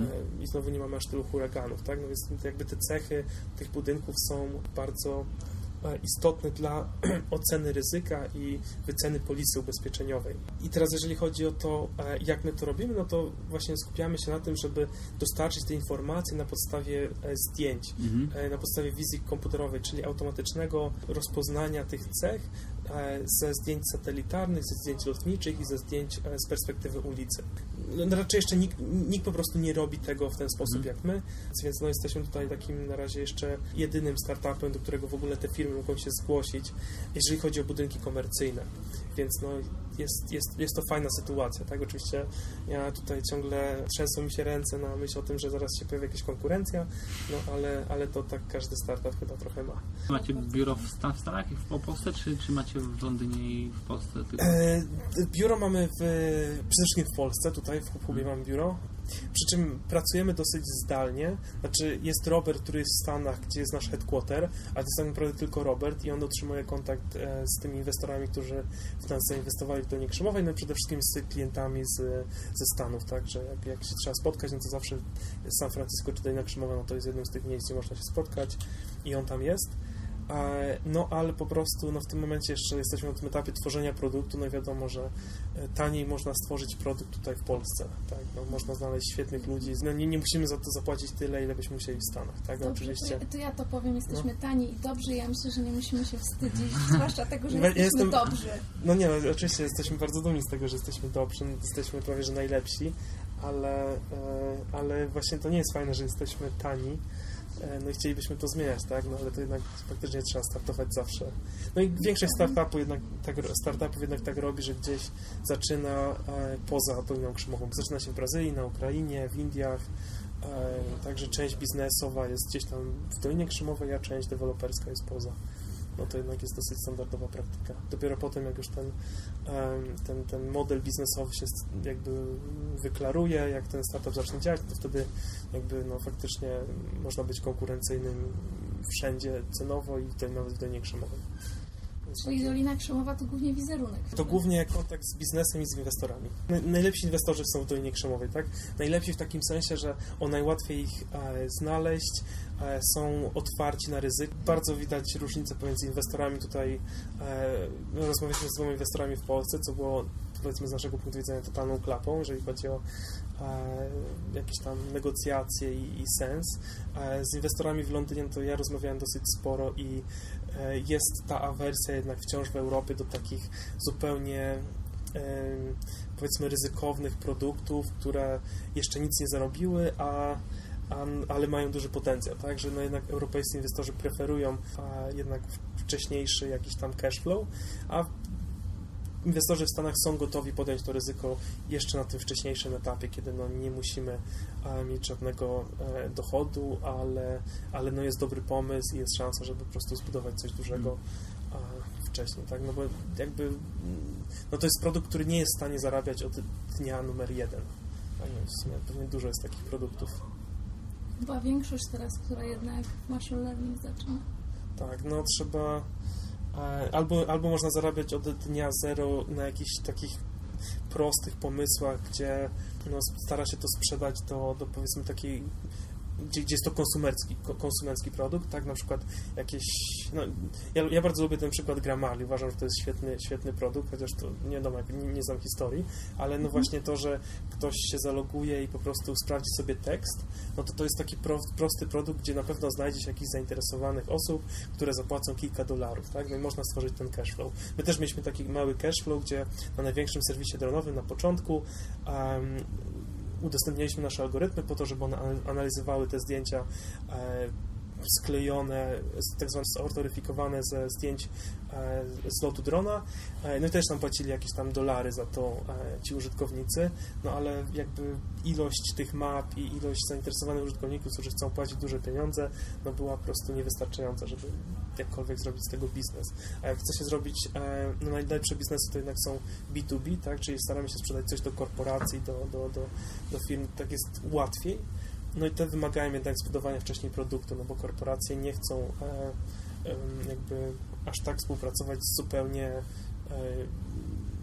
S4: E, I znowu nie mamy aż tylu huraganów, tak? No więc jakby te cechy tych budynków są bardzo e, istotne dla oceny ryzyka i wyceny polisy ubezpieczeniowej. I teraz jeżeli chodzi o to, e, jak my to robimy, no to właśnie skupiamy się na tym, żeby dostarczyć te informacje na podstawie e, zdjęć,
S6: Mhm.
S4: na podstawie wizji komputerowej, czyli automatycznego rozpoznania tych cech ze zdjęć satelitarnych, ze zdjęć lotniczych i ze zdjęć z perspektywy ulicy. No, raczej jeszcze nikt, nikt po prostu nie robi tego w ten sposób jak my, więc no, jesteśmy tutaj takim na razie jeszcze jedynym startupem, do którego w ogóle te firmy mogą się zgłosić, jeżeli chodzi o budynki komercyjne. Więc no, jest, jest, jest to fajna sytuacja, tak? Oczywiście ja tutaj ciągle trzęsą mi się ręce na myśl o tym, że zaraz się pojawi jakaś konkurencja, no ale, ale to tak każdy startup chyba trochę ma.
S6: Macie biuro w, Stan- w Stanach i w Polsce, czy, czy macie w Londynie i w Polsce? Tylko?
S4: E, biuro mamy w, przede wszystkim w Polsce, tutaj w Hubie mamy biuro. Przy czym pracujemy dosyć zdalnie. Znaczy, jest Robert, który jest w Stanach, gdzie jest nasz headquarter, ale to jest tak naprawdę tylko Robert i on utrzymuje kontakt e, z tymi inwestorami, którzy w nas zainwestowali w Dolinie Krzemowej, no i przede wszystkim z klientami z, ze Stanów, tak, że jak, jak się trzeba spotkać, no to zawsze San Francisco czy Dolina Krzemowa, no to jest jednym z tych miejsc, gdzie można się spotkać i on tam jest. E, No, ale po prostu no, w tym momencie jeszcze jesteśmy na tym etapie tworzenia produktu. No i wiadomo, że e, taniej można stworzyć produkt tutaj w Polsce. Tak? No, można znaleźć świetnych ludzi. No, nie, nie musimy za to zapłacić tyle, ile byśmy musieli w Stanach. Tak? No,
S5: Dobrze,
S4: oczywiście.
S5: To, ja, to ja to powiem, jesteśmy tani i dobrzy. Ja myślę, że nie musimy się wstydzić, zwłaszcza tego, że jesteśmy
S4: jestem-
S5: dobrzy.
S4: No nie, no, oczywiście jesteśmy bardzo dumni z tego, że jesteśmy dobrzy, no, jesteśmy prawie że najlepsi, ale, e, ale właśnie to nie jest fajne, że jesteśmy tani. E, No i chcielibyśmy to zmieniać, tak? No ale to jednak faktycznie trzeba startować zawsze. No i większość startupów jednak tak, startupów jednak tak robi, że gdzieś zaczyna e, poza Doliną Krzemową. Zaczyna się w Brazylii, na Ukrainie, w Indiach. E, Także część biznesowa jest gdzieś tam w Dolinie Krzemowej, a część deweloperska jest poza no to jednak jest dosyć standardowa praktyka. Dopiero potem, jak już ten, ten, ten model biznesowy się jakby wyklaruje, jak ten startup zacznie działać, to wtedy jakby no faktycznie można być konkurencyjnym wszędzie cenowo i tutaj nawet w Dolinie Krzemowej. Więc
S5: Czyli Dolina Krzemowa to głównie wizerunek.
S4: to głównie kontakt z biznesem i z inwestorami. Naj- Najlepsi inwestorzy są w Dolinie Krzemowej, tak? Najlepsi w takim sensie, że o najłatwiej ich e, znaleźć, e, są otwarci na ryzyko. Bardzo widać różnicę pomiędzy inwestorami tutaj. E, no, rozmawialiśmy z dwoma inwestorami w Polsce, co było powiedzmy z naszego punktu widzenia totalną klapą, jeżeli chodzi o e, jakieś tam negocjacje i, i sens. E, z inwestorami w Londynie to ja rozmawiałem dosyć sporo i jest ta awersja jednak wciąż w Europie do takich zupełnie em, powiedzmy ryzykownych produktów, które jeszcze nic nie zarobiły, a, a ale mają duży potencjał, tak, że no jednak europejscy inwestorzy preferują jednak wcześniejszy jakiś tam cash flow, a inwestorzy w Stanach są gotowi podjąć to ryzyko jeszcze na tym wcześniejszym etapie, kiedy no, nie musimy e, mieć żadnego e, dochodu, ale, ale no, jest dobry pomysł i jest szansa, żeby po prostu zbudować coś dużego e, wcześniej, tak? No bo jakby no to jest produkt, który nie jest w stanie zarabiać od dnia numer jeden. A nie, w sumie pewnie dużo jest takich produktów.
S5: Chyba większość teraz, która jednak machine learning zaczyna.
S4: Tak, no trzeba albo, albo można zarabiać od dnia zero na jakichś takich prostych pomysłach, gdzie no, stara się to sprzedać do, do powiedzmy takiej gdzie, gdzie jest to konsumerski, ko- konsumencki produkt, tak, na przykład jakieś, no, ja, ja bardzo lubię ten przykład Grammarly, uważam, że to jest świetny, świetny produkt, chociaż to nie wiadomo, nie, nie znam historii, ale no właśnie to, że ktoś się zaloguje i po prostu sprawdzi sobie tekst, no to to jest taki pro, prosty produkt, gdzie na pewno znajdzie się jakichś zainteresowanych osób, które zapłacą kilka dolarów, tak, no i można stworzyć ten cashflow. My też mieliśmy taki mały cashflow, gdzie na największym serwisie dronowym na początku um, udostępnialiśmy nasze algorytmy po to, żeby one anal- analizowały te zdjęcia e, sklejone, tak zwane autoryfikowane ze zdjęć e, z lotu drona. E, no i też nam płacili jakieś tam dolary za to ci użytkownicy, no ale jakby ilość tych map i ilość zainteresowanych użytkowników, którzy chcą płacić duże pieniądze, no była po prostu niewystarczająca, żeby jakkolwiek zrobić z tego biznes. A jak chce się zrobić, e, no najlepsze biznesy to jednak są B2B, tak, czyli staramy się sprzedać coś do korporacji, do, do, do, do firm, tak jest łatwiej. No i te wymagają jednak zbudowania wcześniej produktu, no bo korporacje nie chcą e, jakby aż tak współpracować z zupełnie e,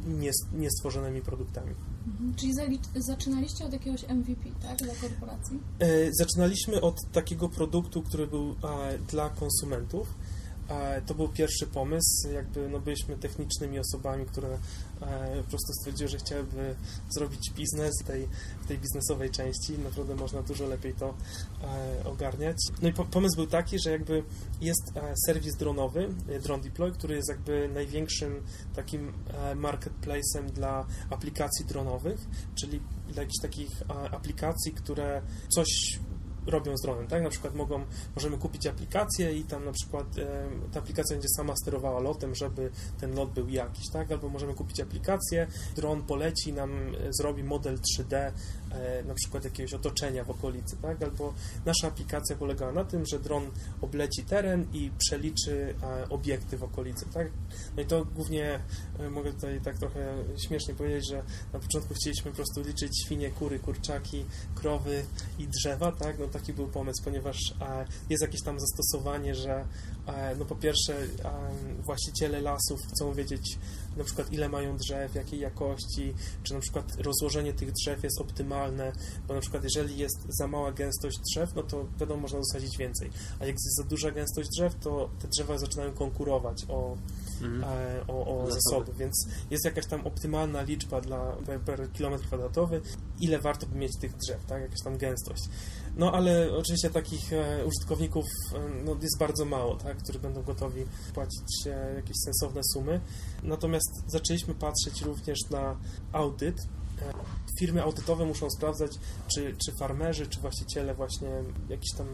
S4: nie, niestworzonymi produktami.
S5: Czyli zali- zaczynaliście od jakiegoś MVP, tak, dla korporacji?
S4: Zaczynaliśmy od takiego produktu, który był dla konsumentów. E, To był pierwszy pomysł. Jakby no, byliśmy technicznymi osobami, które e, po prostu stwierdziły, że chciałyby zrobić biznes w tej, w tej biznesowej części. Naprawdę można dużo lepiej to e, ogarniać. No i po, pomysł był taki, że jakby jest serwis dronowy, Drone Deploy, który jest jakby największym takim marketplacem dla aplikacji dronowych, czyli dla jakichś takich aplikacji, które coś robią z dronem, tak? Na przykład mogą, możemy kupić aplikację i tam na przykład e, ta aplikacja będzie sama sterowała lotem, żeby ten lot był jakiś, tak? Albo możemy kupić aplikację, dron poleci nam, e, zrobi model 3D e, na przykład jakiegoś otoczenia w okolicy, tak? Albo nasza aplikacja polegała na tym, że dron obleci teren i przeliczy e, obiekty w okolicy, tak? No i to głównie, e, mogę tutaj tak trochę śmiesznie powiedzieć, że na początku chcieliśmy po prostu liczyć świnie, kury, kurczaki, krowy i drzewa, tak? No taki był pomysł, ponieważ e, jest jakieś tam zastosowanie, że e, no po pierwsze e, właściciele lasów chcą wiedzieć na przykład ile mają drzew, jakiej jakości, czy na przykład rozłożenie tych drzew jest optymalne, bo na przykład jeżeli jest za mała gęstość drzew, no to wiadomo, można zasadzić więcej, a jak jest za duża gęstość drzew, to te drzewa zaczynają konkurować o,
S6: Mhm.
S4: e, o, o Zasoby. więc jest jakaś tam optymalna liczba dla per, per kilometr kwadratowy, ile warto by mieć tych drzew, tak, jakaś tam gęstość. No ale oczywiście takich e, użytkowników e, no, jest bardzo mało, tak, którzy będą gotowi płacić e, jakieś sensowne sumy. Natomiast zaczęliśmy patrzeć również na audyt. E, Firmy audytowe muszą sprawdzać, czy, czy farmerzy, czy właściciele właśnie jakichś tam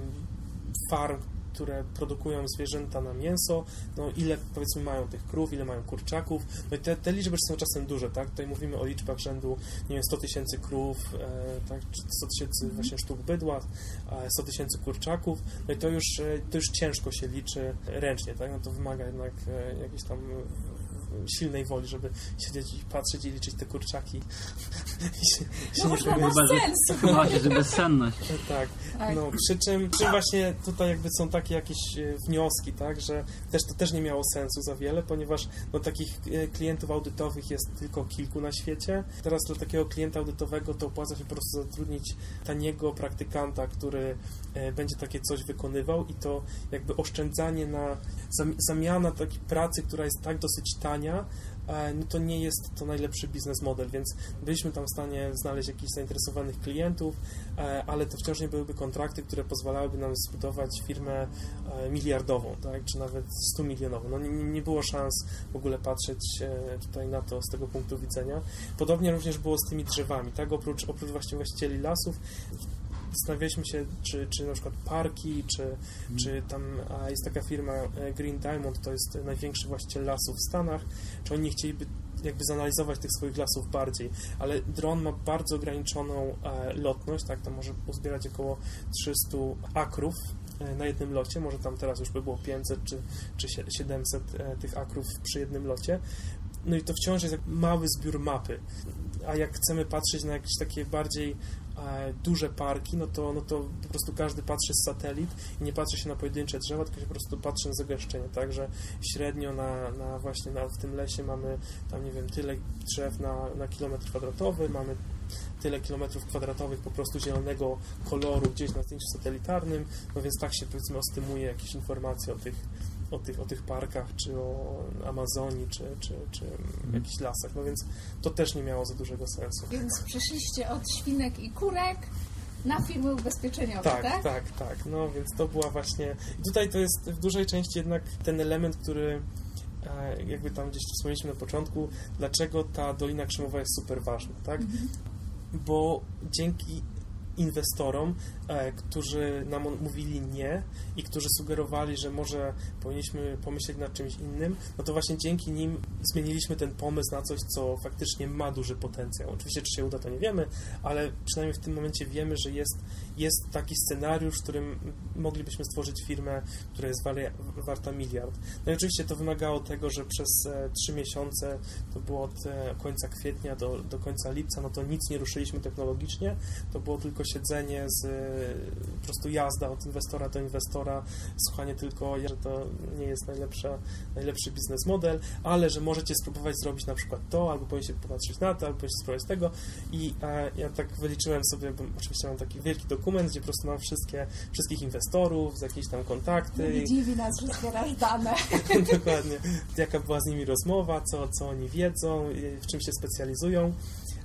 S4: farm, które produkują zwierzęta na mięso, no ile powiedzmy mają tych krów, ile mają kurczaków, no i te, te liczby są czasem duże, tak, tutaj mówimy o liczbach rzędu, nie wiem, 100 tysięcy krów, e, tak, czy 100 tysięcy właśnie sztuk bydła, e, 100 tysięcy kurczaków, no i to już, e, to już ciężko się liczy ręcznie, tak, no to wymaga jednak e, jakiejś tam silnej woli, żeby siedzieć i patrzeć i liczyć te kurczaki. I się, się
S5: No
S4: nie powinno-
S5: ma
S6: Chyba, że-
S5: sens.
S6: Chyba, że bezsenność.
S4: tak,
S5: Tak.
S4: no, przy czym, przy czym właśnie tutaj jakby są takie jakieś e, wnioski, tak, że też to też nie miało sensu za wiele, ponieważ no, takich e, klientów audytowych jest tylko kilku na świecie. Teraz dla takiego klienta audytowego to opłaca się po prostu zatrudnić taniego praktykanta, który e, będzie takie coś wykonywał i to jakby oszczędzanie na zam- zamiana takiej pracy, która jest tak dosyć tania, e, no to nie jest to najlepszy biznes model, więc byliśmy tam w stanie znaleźć jakichś zainteresowanych klientów, e, ale to wciąż nie byłyby kontrakty, które pozwalałyby nam zbudować firmę e, miliardową, tak, czy nawet 100 milionową. No nie, nie było szans w ogóle patrzeć tutaj na to z tego punktu widzenia. Podobnie również było z tymi drzewami, tak, oprócz, oprócz właśnie właścicieli lasów, zastanawialiśmy się, czy, czy na przykład parki, czy, czy tam a jest taka firma e, Green Diamond, to jest największy właściciel lasów w Stanach, czy oni chcieliby jakby zanalizować tych swoich lasów bardziej, ale dron ma bardzo ograniczoną e, lotność, tak, to może uzbierać około 300 akrów e, na jednym locie, może tam teraz już by było 500 czy, czy 700 e, tych akrów przy jednym locie. No i to wciąż jest jak mały zbiór mapy. A jak chcemy patrzeć na jakieś takie bardziej duże parki, no to, no to po prostu każdy patrzy z satelit i nie patrzy się na pojedyncze drzewa, tylko się po prostu patrzy na zagęszczenie, tak, że średnio na, na właśnie na, w tym lesie mamy tam, nie wiem, tyle drzew na, na kilometr kwadratowy, mamy tyle kilometrów kwadratowych po prostu zielonego koloru gdzieś na zdjęciu satelitarnym, no więc tak się powiedzmy ostymuje jakieś informacje o tych, o tych, o tych parkach, czy o Amazonii, czy, czy, czy jakichś lasach, no więc to też nie miało za dużego sensu.
S5: Więc przeszliście od świnek i kurek na firmy ubezpieczeniowe, tak?
S4: Tak, tak, tak. No więc to była właśnie... I tutaj to jest w dużej części jednak ten element, który e, jakby tam gdzieś wspomnieliśmy na początku, dlaczego ta Dolina Krzemowa jest super ważna, tak? Bo dzięki inwestorom, e, którzy nam mówili nie i którzy sugerowali, że może powinniśmy pomyśleć nad czymś innym, no to właśnie dzięki nim zmieniliśmy ten pomysł na coś, co faktycznie ma duży potencjał. Oczywiście, czy się uda, to nie wiemy, ale przynajmniej w tym momencie wiemy, że jest, jest taki scenariusz, w którym moglibyśmy stworzyć firmę, która jest warta miliard. No i oczywiście to wymagało tego, że przez e, trzy miesiące, to było od e, końca kwietnia do, do końca lipca, no to nic nie ruszyliśmy technologicznie, to było tylko siedzenie z e, po prostu jazda od inwestora do inwestora, słuchanie tylko, że to nie jest najlepsza, najlepszy biznes model, ale że możecie spróbować zrobić na przykład to, albo powinniście popatrzeć na to, albo powinniście spróbować tego i e, ja tak wyliczyłem sobie, bo oczywiście mam taki wielki dokument, gdzie po prostu mam wszystkie, wszystkich inwestorów, z jakieś tam kontakty,
S5: Nie dziwi nas, że zbierasz dane.
S4: Dokładnie. Jaka była z nimi rozmowa, co, co oni wiedzą, w czym się specjalizują.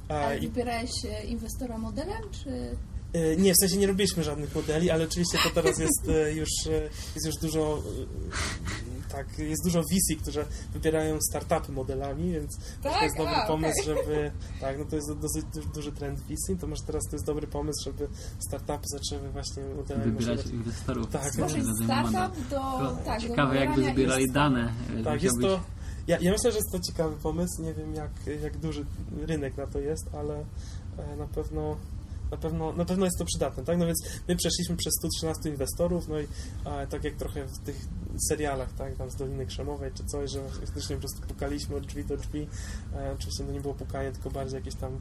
S4: A,
S5: Ale
S4: i,
S5: wybierałeś e, inwestora modelem, czy...
S4: e, nie, w sensie nie robiliśmy żadnych modeli, ale oczywiście to teraz jest e, już, e, jest już dużo tak, jest dużo VC, którzy wybierają startupy modelami, więc to
S5: Tak?
S4: jest dobry
S5: A,
S4: pomysł, żeby tak, no to jest dosyć duży, duży trend VC, to może teraz to jest dobry pomysł, żeby startupy zaczęły właśnie modelami
S6: Wybierać
S4: może-
S6: inwestorów.
S4: Tak,
S6: model.
S5: startup do...
S6: To
S5: tak, do
S6: Ciekawe, jakby
S5: pobierania
S6: zbierali
S5: inwestorów.
S6: dane.
S4: Tak, jest
S6: być-
S4: to. Ja, ja myślę, że jest to ciekawy pomysł. Nie wiem, jak, jak duży rynek na to jest, ale na pewno. Na pewno, na pewno jest to przydatne, tak? No więc my przeszliśmy przez 113 inwestorów, no i e, tak jak trochę w tych serialach, tak, tam z Doliny Krzemowej czy coś, że faktycznie po prostu pukaliśmy od drzwi do drzwi. E, oczywiście no nie było pukanie, tylko bardziej jakieś tam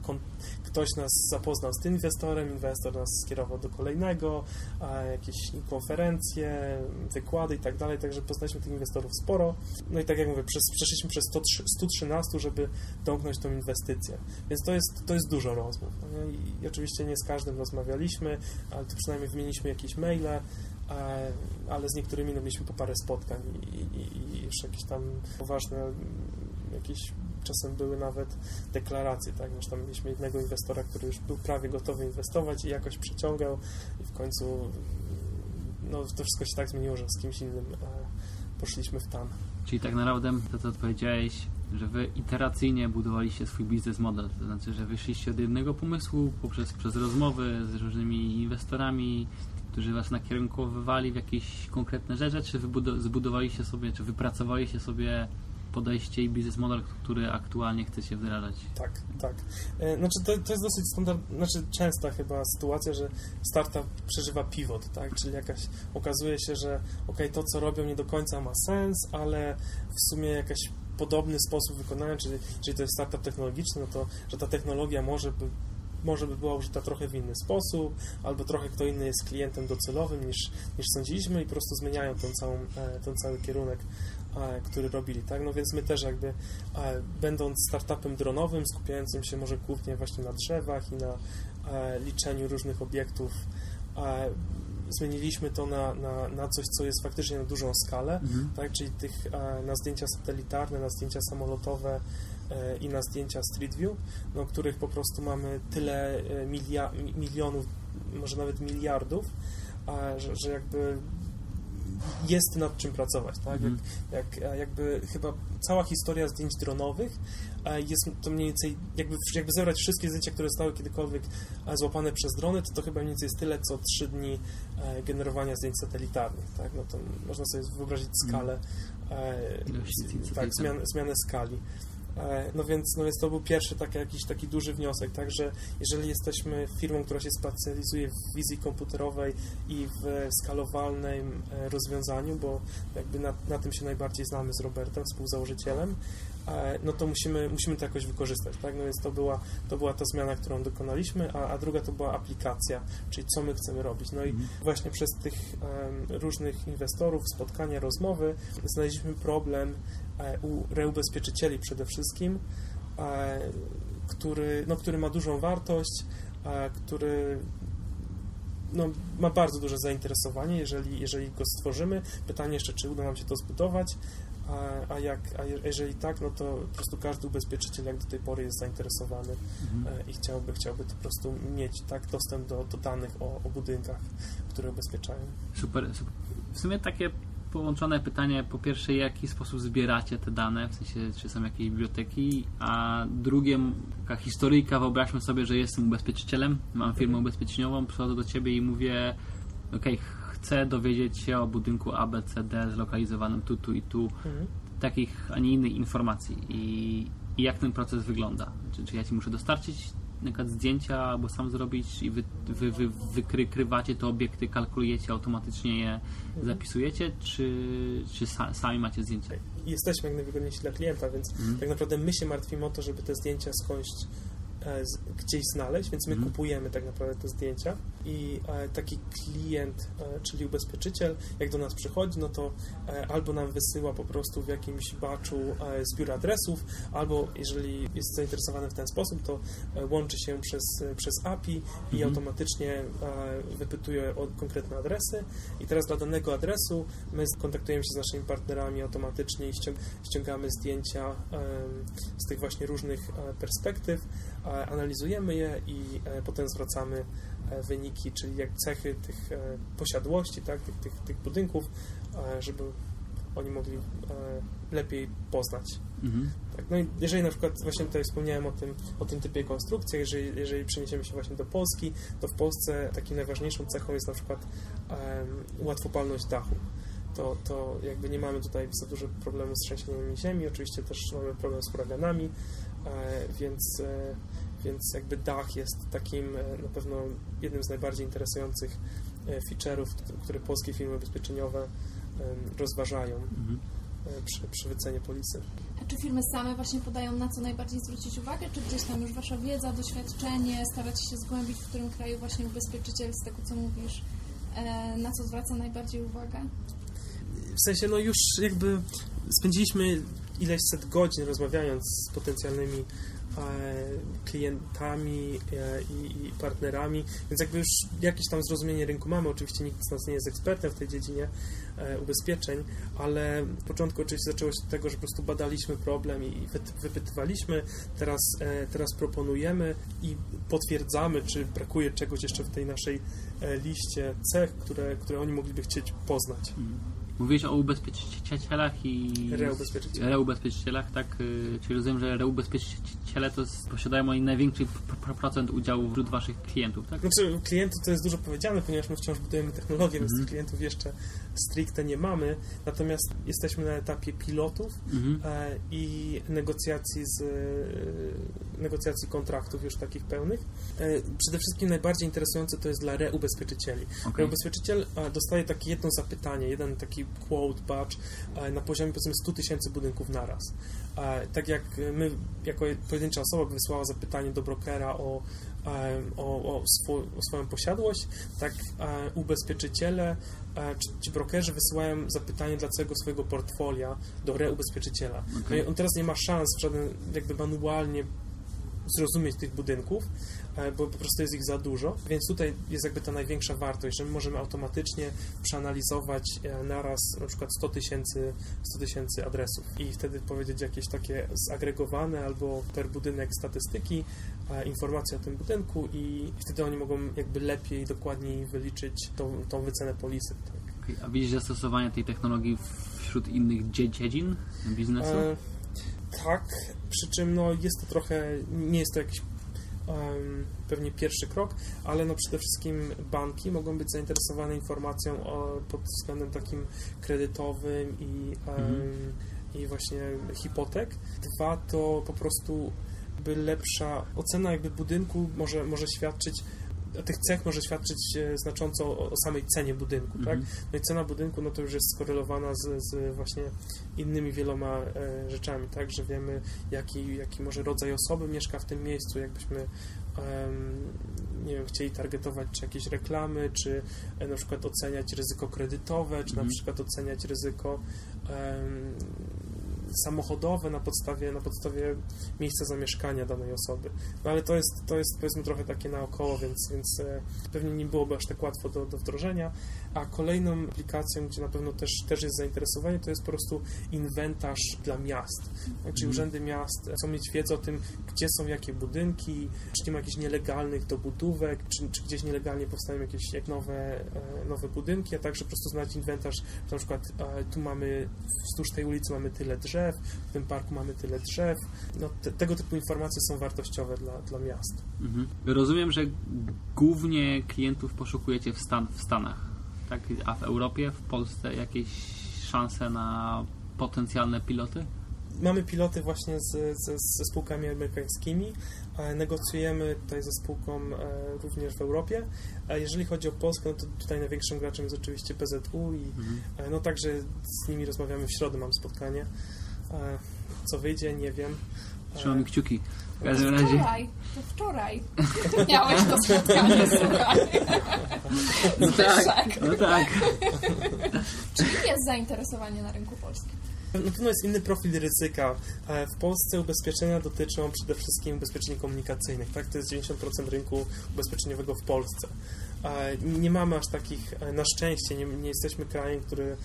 S4: ktoś nas zapoznał z tym inwestorem, inwestor nas skierował do kolejnego, jakieś konferencje, wykłady i tak dalej, także poznaliśmy tych inwestorów sporo. No i tak jak mówię, przez, przeszliśmy przez 100, 113, żeby domknąć tą inwestycję. Więc to jest, to jest dużo rozmów. no? I, I oczywiście nie z każdym rozmawialiśmy, ale to przynajmniej wymieniliśmy jakieś maile, ale z niektórymi no, mieliśmy po parę spotkań i, i, i jakieś tam poważne jakieś czasem były nawet deklaracje, tak, że tam mieliśmy jednego inwestora, który już był prawie gotowy inwestować i jakoś przyciągał i w końcu no, to wszystko się tak zmieniło, że z kimś innym e, poszliśmy w tam.
S6: Czyli tak naprawdę to, co odpowiedziałeś, że wy iteracyjnie budowaliście swój biznes model. To znaczy, że wyszliście od jednego pomysłu poprzez przez rozmowy z różnymi inwestorami, którzy was nakierunkowywali w jakieś konkretne rzeczy, czy zbudowaliście sobie, czy wypracowaliście sobie podejście i biznes model, który aktualnie chcecie wdrażać.
S4: Tak, tak. E, Znaczy to, to jest dosyć standard, znaczy częsta chyba sytuacja, że startup przeżywa pivot, tak? Czyli jakaś okazuje się, że ok, to co robią nie do końca ma sens, ale w sumie jakaś podobny sposób wykonania, czyli jeżeli to jest startup technologiczny, no to że ta technologia może może by była użyta trochę w inny sposób, albo trochę kto inny jest klientem docelowym niż, niż sądziliśmy i po prostu zmieniają ten, całą, e, ten cały kierunek, e, który robili, tak? No więc my też jakby e, będąc startupem dronowym, skupiającym się może głównie właśnie na drzewach i na liczeniu różnych obiektów, zmieniliśmy to na, na, na coś, co jest faktycznie na dużą skalę,
S6: Mhm.
S4: tak? czyli tych, na zdjęcia satelitarne, na zdjęcia samolotowe i na zdjęcia Street View, no, których po prostu mamy tyle e, milia, mi- milionów, może nawet miliardów, a, że, że jakby jest nad czym pracować, tak?
S6: Mhm.
S4: Jak, jak, e, jakby chyba cała historia zdjęć dronowych e, jest to mniej więcej, jakby, jakby zebrać wszystkie zdjęcia, które zostały kiedykolwiek e, złapane przez drony, to to chyba mniej więcej jest tyle, co trzy dni e, generowania zdjęć satelitarnych, tak? No to można sobie wyobrazić skalę, e,
S6: zdjęć
S4: tak, zmian, zmianę skali. E, No więc, no więc to był pierwszy taki, jakiś taki duży wniosek, także jeżeli jesteśmy firmą, która się specjalizuje w wizji komputerowej i w skalowalnym e, rozwiązaniu, bo jakby na, na tym się najbardziej znamy z Robertem, współzałożycielem, no to musimy, musimy to jakoś wykorzystać, tak? No więc to była, to była ta zmiana, którą dokonaliśmy, a, a druga to była aplikacja, czyli co my chcemy robić. No i właśnie przez tych em, różnych inwestorów, spotkania, rozmowy znaleźliśmy problem e, u reubezpieczycieli przede wszystkim, e, który, no, który ma dużą wartość, e, który no, ma bardzo duże zainteresowanie, jeżeli, jeżeli go stworzymy. Pytanie jeszcze, czy uda nam się to zbudować, a, a, jak, a je- jeżeli tak, no to po prostu każdy ubezpieczyciel jak do tej pory jest zainteresowany
S6: Mhm.
S4: e, i chciałby, chciałby to po prostu mieć tak dostęp do, do danych o, o budynkach, które ubezpieczają.
S6: Super, super. W sumie takie połączone pytanie. Po pierwsze, w jaki sposób zbieracie te dane, w sensie, czy są jakieś biblioteki, a drugie, taka historyjka, wyobraźmy sobie, że jestem ubezpieczycielem, mam firmę ubezpieczeniową, przychodzę do Ciebie i mówię, ok, chcę dowiedzieć się o budynku ABCD zlokalizowanym tu, tu i tu,
S4: Mhm.
S6: takich, a nie innych informacji i, i jak ten proces wygląda. Czy, czy ja Ci muszę dostarczyć na przykład zdjęcia albo sam zrobić i wy, wy, wy wykrywacie te obiekty, kalkulujecie, automatycznie je zapisujecie, czy, czy sa, sami macie zdjęcia?
S4: Jesteśmy jak najwygodniejsi dla klienta, więc
S6: Mhm.
S4: tak naprawdę my się martwimy o to, żeby te zdjęcia skądś gdzieś znaleźć, więc my
S6: Mhm.
S4: kupujemy tak naprawdę te zdjęcia i e, taki klient, e, czyli ubezpieczyciel, jak do nas przychodzi, no to e, albo nam wysyła po prostu w jakimś baczu e, zbiór adresów, albo jeżeli jest zainteresowany w ten sposób, to e, łączy się przez, e, przez API i
S6: Mhm.
S4: automatycznie e, wypytuje o konkretne adresy i teraz dla danego adresu my kontaktujemy się z naszymi partnerami automatycznie i ścią- ściągamy zdjęcia z tych właśnie różnych e, perspektyw, e, analizujemy je i e, potem zwracamy e, wyniki, czyli jak cechy tych e, posiadłości, tak, tych, tych, tych budynków, e, żeby oni mogli e, lepiej poznać.
S6: Mhm.
S4: Tak, no i jeżeli na przykład właśnie tutaj wspomniałem o tym, o tym typie konstrukcji, jeżeli, jeżeli przeniesiemy się właśnie do Polski, to w Polsce takim najważniejszą cechą jest na przykład em, łatwopalność dachu. To, to jakby nie mamy tutaj za dużo problemu z trzęsieniami ziemi, oczywiście też mamy problem z huraganami, e, więc, e, więc jakby dach jest takim e, na pewno jednym z najbardziej interesujących e, feature'ów, które polskie firmy ubezpieczeniowe rozważają
S6: Mhm.
S4: e, przy, przy wycenie polisy.
S5: A czy firmy same właśnie podają na co najbardziej zwrócić uwagę, czy gdzieś tam już Wasza wiedza, doświadczenie, staracie się zgłębić, w którym kraju właśnie ubezpieczyciel, z tego co mówisz, e, na co zwraca najbardziej uwagę?
S4: w sensie, no już jakby spędziliśmy ileś set godzin rozmawiając z potencjalnymi e, klientami e, i, partnerami, więc jakby już jakieś tam zrozumienie rynku mamy. Oczywiście nikt z nas nie jest ekspertem w tej dziedzinie e, ubezpieczeń, ale w początku oczywiście zaczęło się od tego, że po prostu badaliśmy problem i i wy- wypytywaliśmy. Teraz, teraz proponujemy i potwierdzamy, czy brakuje czegoś jeszcze w tej naszej liście cech, które, które oni mogliby chcieć poznać.
S6: Mówiłeś o ubezpieczycielach i
S4: Reubezpieczycielach.
S6: reubezpieczycielach, tak? Y, Czyli rozumiem, że reubezpieczyciele to jest, posiadają oni największy procent udziału wśród waszych klientów, tak?
S4: Znaczy, klientów to jest dużo powiedziane, ponieważ my wciąż budujemy technologię, więc
S6: Mhm.
S4: tych klientów jeszcze stricte nie mamy. Natomiast jesteśmy na etapie pilotów
S6: Mhm.
S4: e, i negocjacji z e, negocjacji kontraktów już takich pełnych. E, przede wszystkim najbardziej interesujące to jest dla reubezpieczycieli.
S6: Okej.
S4: Reubezpieczyciel dostaje takie jedno zapytanie, jeden taki quote badge e, na poziomie powiedzmy 100 tysięcy budynków naraz. E, Tak jak my, jako pojedyncza osoba wysłała zapytanie do brokera o, e, o, o, o swoją posiadłość, tak ubezpieczyciele czy brokerzy wysyłają zapytanie dla całego swojego portfolia do reubezpieczyciela.
S6: Okej.
S4: No on teraz nie ma szans w żaden jakby manualnie zrozumieć tych budynków, e, bo po prostu jest ich za dużo, więc tutaj jest jakby ta największa wartość, że my możemy automatycznie przeanalizować e, naraz na przykład 100 tysięcy 100 tysięcy adresów i wtedy powiedzieć jakieś takie zagregowane albo per budynek statystyki, e, informacje o tym budynku i wtedy oni mogą jakby lepiej, dokładniej wyliczyć tą, tą wycenę polisy. Tak.
S6: A widzisz zastosowanie tej technologii wśród innych dzie- dziedzin biznesu?
S4: E, tak, przy czym no, jest to trochę, nie jest to jakiś em, pewnie pierwszy krok, ale no przede wszystkim banki mogą być zainteresowane informacją o, pod względem takim kredytowym i,
S6: Mhm.
S4: i właśnie hipotek. Dwa to po prostu by lepsza ocena jakby budynku może, może świadczyć tych cech może świadczyć e, znacząco o, o samej cenie budynku, tak?
S6: Mhm.
S4: No i cena budynku, no to już jest skorelowana z, z właśnie innymi wieloma e, rzeczami, tak? Że wiemy, jaki, jaki może rodzaj osoby mieszka w tym miejscu, jakbyśmy nie wiem, chcieli targetować czy jakieś reklamy, czy e, na przykład oceniać ryzyko kredytowe, czy
S6: Mhm.
S4: na przykład oceniać ryzyko em, samochodowe na podstawie, na podstawie miejsca zamieszkania danej osoby. No ale to jest, to jest powiedzmy trochę takie naokoło, więc, więc e, pewnie nie byłoby aż tak łatwo do, do wdrożenia. A kolejną aplikacją, gdzie na pewno też, też jest zainteresowanie, to jest po prostu inwentarz dla miast. Czyli
S6: Mhm.
S4: urzędy miast chcą mieć wiedzę o tym, gdzie są jakie budynki, czy nie ma jakichś nielegalnych dobudówek, czy, czy gdzieś nielegalnie powstają jakieś jak nowe, e, nowe budynki, a także po prostu znać inwentarz, że na przykład e, tu mamy, wzdłuż tej ulicy mamy tyle drzew, w tym parku mamy tyle drzew. No, te, tego typu informacje są wartościowe dla, dla miast.
S6: Mhm. Rozumiem, że głównie klientów poszukujecie w, Stan, w Stanach, tak? A w Europie, w Polsce jakieś szanse na potencjalne piloty?
S4: Mamy piloty właśnie z, z, ze spółkami amerykańskimi. Negocjujemy tutaj ze spółką e, również w Europie. Jeżeli chodzi o Polskę, no to tutaj największym graczem jest oczywiście PZU i
S6: Mhm.
S4: e, no także z nimi rozmawiamy w środę, mam spotkanie. E, Co wyjdzie, nie wiem. E,
S6: Trzymamy kciuki. W każdym razie.
S5: Wczoraj, to wczoraj miałeś to spotkanie, słuchaj.
S6: No tak, no tak.
S5: Czyli jest zainteresowanie na rynku polskim.
S4: Na pewno jest inny profil ryzyka. E, W Polsce ubezpieczenia dotyczą przede wszystkim ubezpieczeń komunikacyjnych. Tak? To jest 90% rynku ubezpieczeniowego w Polsce. Nie mamy aż takich, e, na szczęście, nie, nie jesteśmy krajem, który,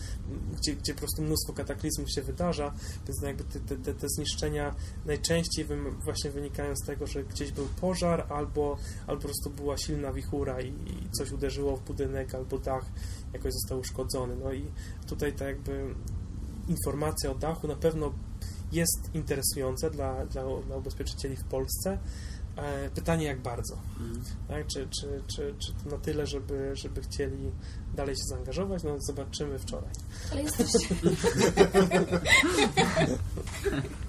S4: gdzie, gdzie po prostu mnóstwo kataklizmów się wydarza, więc no jakby te, te, te, zniszczenia najczęściej właśnie wynikają z tego, że gdzieś był pożar albo, albo po prostu była silna wichura i, i coś uderzyło w budynek albo dach jakoś został uszkodzony. No i tutaj tak jakby informacja o dachu na pewno jest interesująca dla, dla, dla ubezpieczycieli w Polsce. E, Pytanie jak bardzo.
S6: Mhm.
S4: Tak? Czy, czy, czy, czy to na tyle, żeby, żeby chcieli dalej się zaangażować? No zobaczymy wczoraj.
S5: Ale jesteście...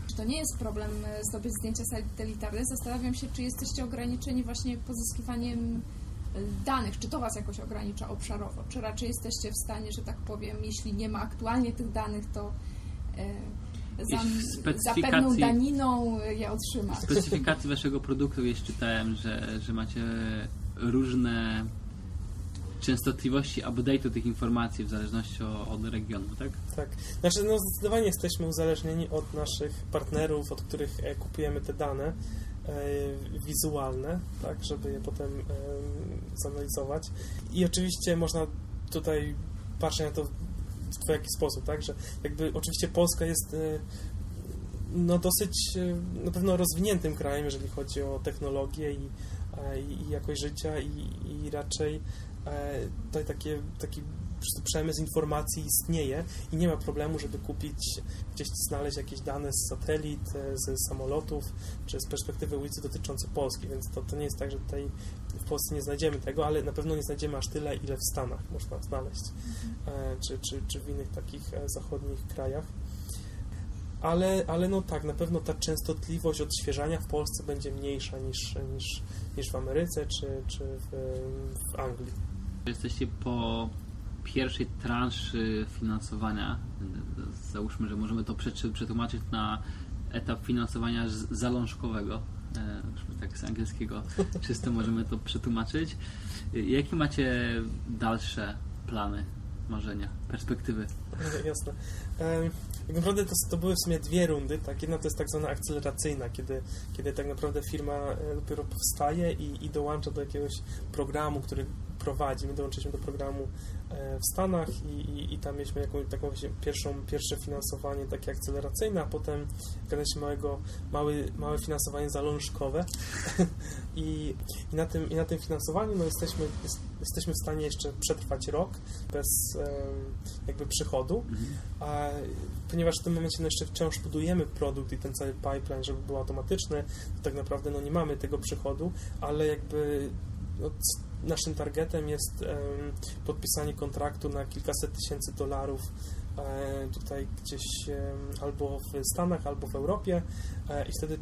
S5: Czy to nie jest problem e, zdobyć zdjęcia satelitarne? Zastanawiam się, czy jesteście ograniczeni właśnie pozyskiwaniem e, danych, czy to Was jakoś ogranicza obszarowo, czy raczej jesteście w stanie, że tak powiem, jeśli nie ma aktualnie tych danych, to e, za,
S6: specyfikacji-
S5: pewną daniną e, je otrzyma.
S6: W specyfikacji waszego produktu gdzieś czytałem, że, że macie różne częstotliwości update'u tych informacji w zależności od regionu, tak?
S4: Tak. Znaczy, no zdecydowanie jesteśmy uzależnieni od naszych partnerów, od których e, kupujemy te dane e, wizualne, tak, żeby je potem zanalizować. I oczywiście można tutaj patrzeć na to w jaki sposób, tak, że jakby oczywiście Polska jest e, no dosyć e, na pewno rozwiniętym krajem, jeżeli chodzi o technologię i, e, i jakość życia i, i raczej tutaj takie, taki przemysł informacji istnieje i nie ma problemu, żeby kupić, gdzieś znaleźć jakieś dane z satelit, e, z samolotów, czy z perspektywy ulicy dotyczące Polski, więc to, to nie jest tak, że tutaj w Polsce nie znajdziemy tego, ale na pewno nie znajdziemy aż tyle, ile w Stanach można znaleźć, e, czy, czy, czy w innych takich e, zachodnich krajach. Ale, ale no tak, na pewno ta częstotliwość odświeżania w Polsce będzie mniejsza niż, niż, niż w Ameryce czy, czy w, w Anglii.
S6: Jesteście po pierwszej transzy finansowania. Załóżmy, że możemy to przetłumaczyć na etap finansowania zalążkowego. E, Tak z angielskiego czysto możemy to przetłumaczyć. Jakie macie dalsze plany, marzenia, perspektywy?
S4: Jasne. Em, Tak naprawdę to, to były w sumie dwie rundy. Tak? Jedna to jest tak zwana akceleracyjna, kiedy, kiedy tak naprawdę firma e, dopiero powstaje i, i dołącza do jakiegoś programu, który prowadzi. My dołączyliśmy do programu e, w Stanach i, i, i tam mieliśmy jakąś, taką właśnie pierwszą, pierwsze finansowanie takie akceleracyjne, a potem się małego, mały, małe finansowanie zalążkowe. I, i, na tym, i na tym finansowaniu no, jesteśmy, jest, jesteśmy w stanie jeszcze przetrwać rok bez em, jakby przychodu, a, ponieważ w tym momencie no, jeszcze wciąż budujemy produkt i ten cały pipeline, żeby był automatyczny, to tak naprawdę no, nie mamy tego przychodu, ale jakby no, naszym targetem jest podpisanie kontraktu na kilkaset tysięcy dolarów e, tutaj gdzieś albo w Stanach, albo w Europie e, i wtedy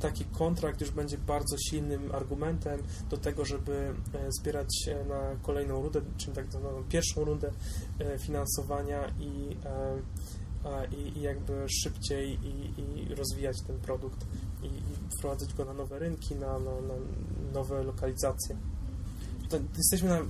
S4: taki kontrakt już będzie bardzo silnym argumentem do tego, żeby e, zbierać na kolejną rundę, czyli tak zwaną pierwszą rundę finansowania i, i, i jakby szybciej i, i rozwijać ten produkt i, i wprowadzać go na nowe rynki, na, na, na nowe lokalizacje. To jesteśmy na,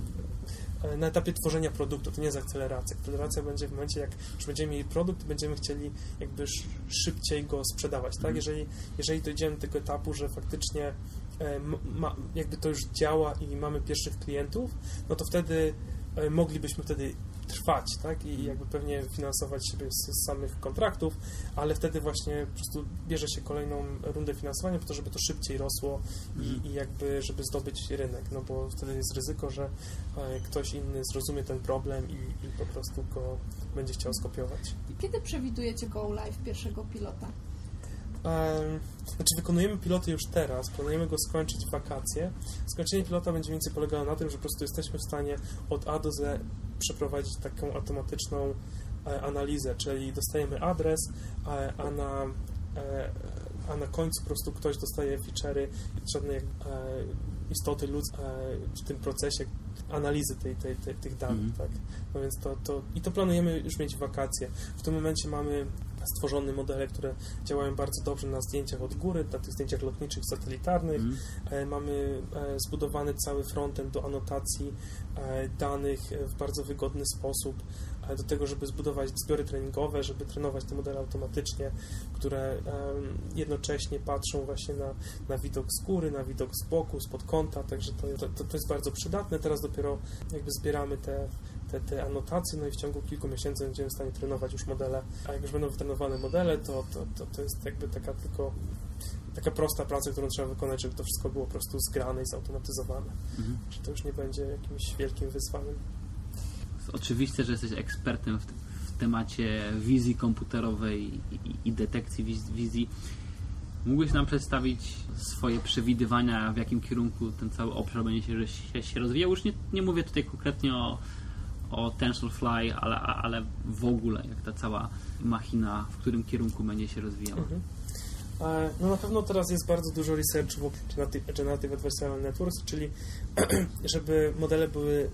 S4: na etapie tworzenia produktu, to nie jest akceleracja. Akceleracja będzie w momencie, jak już będziemy mieli produkt, będziemy chcieli jakby sz- szybciej go sprzedawać, tak?
S6: Mhm.
S4: Jeżeli, jeżeli dojdziemy do tego etapu, że faktycznie e, ma, jakby to już działa i mamy pierwszych klientów, no to wtedy e, moglibyśmy wtedy trwać, tak? I jakby pewnie finansować siebie z, z samych kontraktów, ale wtedy właśnie po prostu bierze się kolejną rundę finansowania po to, żeby to szybciej rosło i, i jakby, żeby zdobyć rynek, no bo wtedy jest ryzyko, że e, ktoś inny zrozumie ten problem i, i po prostu go będzie chciał skopiować.
S5: Kiedy przewidujecie go live pierwszego pilota?
S4: Znaczy wykonujemy piloty już teraz, planujemy go skończyć w wakacje. Skończenie pilota będzie mniej więcej polegało na tym, że po prostu jesteśmy w stanie od A do Z przeprowadzić taką automatyczną e, analizę, czyli dostajemy adres, e, a na, e, a na końcu po prostu ktoś dostaje feature'y, żadnej istoty ludzkiej w tym procesie analizy tej, tej, tej, tych danych,
S6: Mhm.
S4: tak. No więc to, to, i to planujemy już mieć wakacje. W tym momencie mamy stworzone modele, które działają bardzo dobrze na zdjęciach od góry, na tych zdjęciach lotniczych, satelitarnych. E, Mamy e, zbudowany cały frontend do anotacji e, danych w bardzo wygodny sposób, do tego, żeby zbudować zbiory treningowe, żeby trenować te modele automatycznie, które jednocześnie patrzą właśnie na, na widok z góry, na widok z boku, spod kąta, także to, to, to jest bardzo przydatne. Teraz dopiero jakby zbieramy te, te, te anotacje, no i w ciągu kilku miesięcy będziemy w stanie trenować już modele, a jak już będą wytrenowane modele, to, to, to, to jest jakby taka tylko taka prosta praca, którą trzeba wykonać, żeby to wszystko było po prostu zgrane i zautomatyzowane.
S6: Mhm.
S4: Że to już nie będzie jakimś wielkim wyzwaniem.
S6: Oczywiste, że jesteś ekspertem w, w temacie wizji komputerowej i, i, i detekcji wiz, wizji. Mógłbyś nam przedstawić swoje przewidywania, w jakim kierunku ten cały obszar będzie się, się, się rozwijał? Już nie, nie mówię tutaj konkretnie o, o TensorFly, ale, ale w ogóle, jak ta cała machina, w którym kierunku będzie się rozwijała.
S4: Mhm. E, No na pewno teraz jest bardzo dużo researchu w Generative, Adversarial Networks, czyli żeby modele były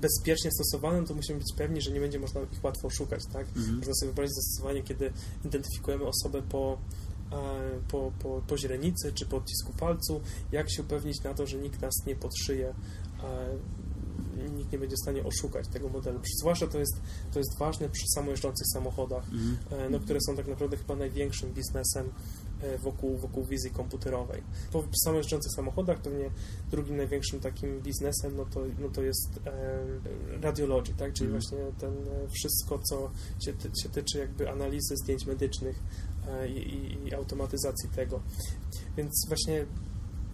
S4: bezpiecznie stosowane, to musimy być pewni, że nie będzie można ich łatwo oszukać, tak?
S6: Mhm.
S4: Można sobie wyobrazić zastosowanie, kiedy identyfikujemy osobę po, e, po, po, po źrenicy czy po odcisku palcu, jak się upewnić na to, że nikt nas nie podszyje, e, nikt nie będzie w stanie oszukać tego modelu. Zwłaszcza to jest, to jest ważne przy samojeżdżących samochodach, e, no, które są tak naprawdę chyba największym biznesem e, wokół, wokół wizji komputerowej. Po samojeżdżących samochodach pewnie drugim największym takim biznesem no to, no to jest e, radiologii, tak? czyli
S6: Mhm.
S4: właśnie ten e, wszystko, co się, ty, się tyczy jakby analizy zdjęć medycznych e, i, i, i automatyzacji tego. Więc właśnie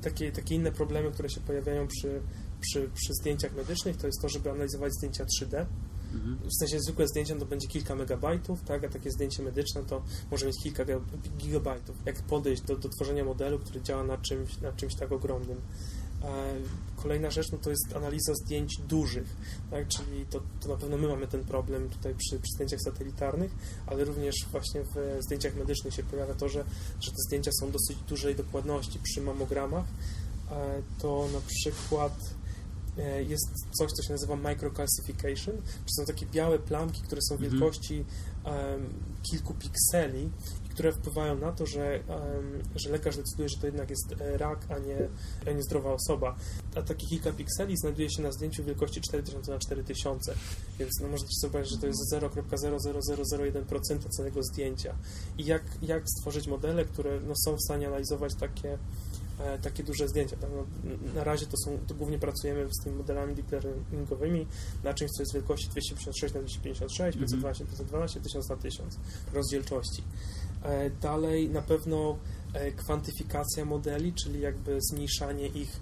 S4: takie, takie inne problemy, które się pojawiają przy, przy, przy zdjęciach medycznych, to jest to, żeby analizować zdjęcia 3D,
S6: Mhm.
S4: w sensie zwykłe zdjęcie no to będzie kilka megabajtów, tak, a takie zdjęcie medyczne to może mieć kilka gigabajtów. Jak podejść do, do tworzenia modelu, który działa na czymś, na czymś tak ogromnym. E, Kolejna rzecz no to jest analiza zdjęć dużych, tak, czyli to, to na pewno my mamy ten problem tutaj przy, przy zdjęciach satelitarnych, ale również właśnie w zdjęciach medycznych się pojawia to, że, że te zdjęcia są dosyć dużej dokładności. Przy mamogramach e, to na przykład jest coś, co się nazywa microcalcification, czyli są takie białe plamki, które są
S6: Mhm.
S4: wielkości kilku pikseli które wpływają na to, że, że lekarz decyduje, że to jednak jest e, rak, a nie, a nie zdrowa osoba. A takie kilka pikseli znajduje się na zdjęciu wielkości 4000 na 4000, więc no, możecie sobie zobaczyć, że to jest 0,00001% całego zdjęcia. I jak, jak stworzyć modele, które no, są w stanie analizować takie e, takie duże zdjęcia. Tak? Na razie to są, to głównie pracujemy z tymi modelami deep learningowymi na czymś, co jest wielkości 256 na 256, 512 na 512, 1000 na 1000 rozdzielczości. E, Dalej na pewno e, kwantyfikacja modeli, czyli jakby zmniejszanie ich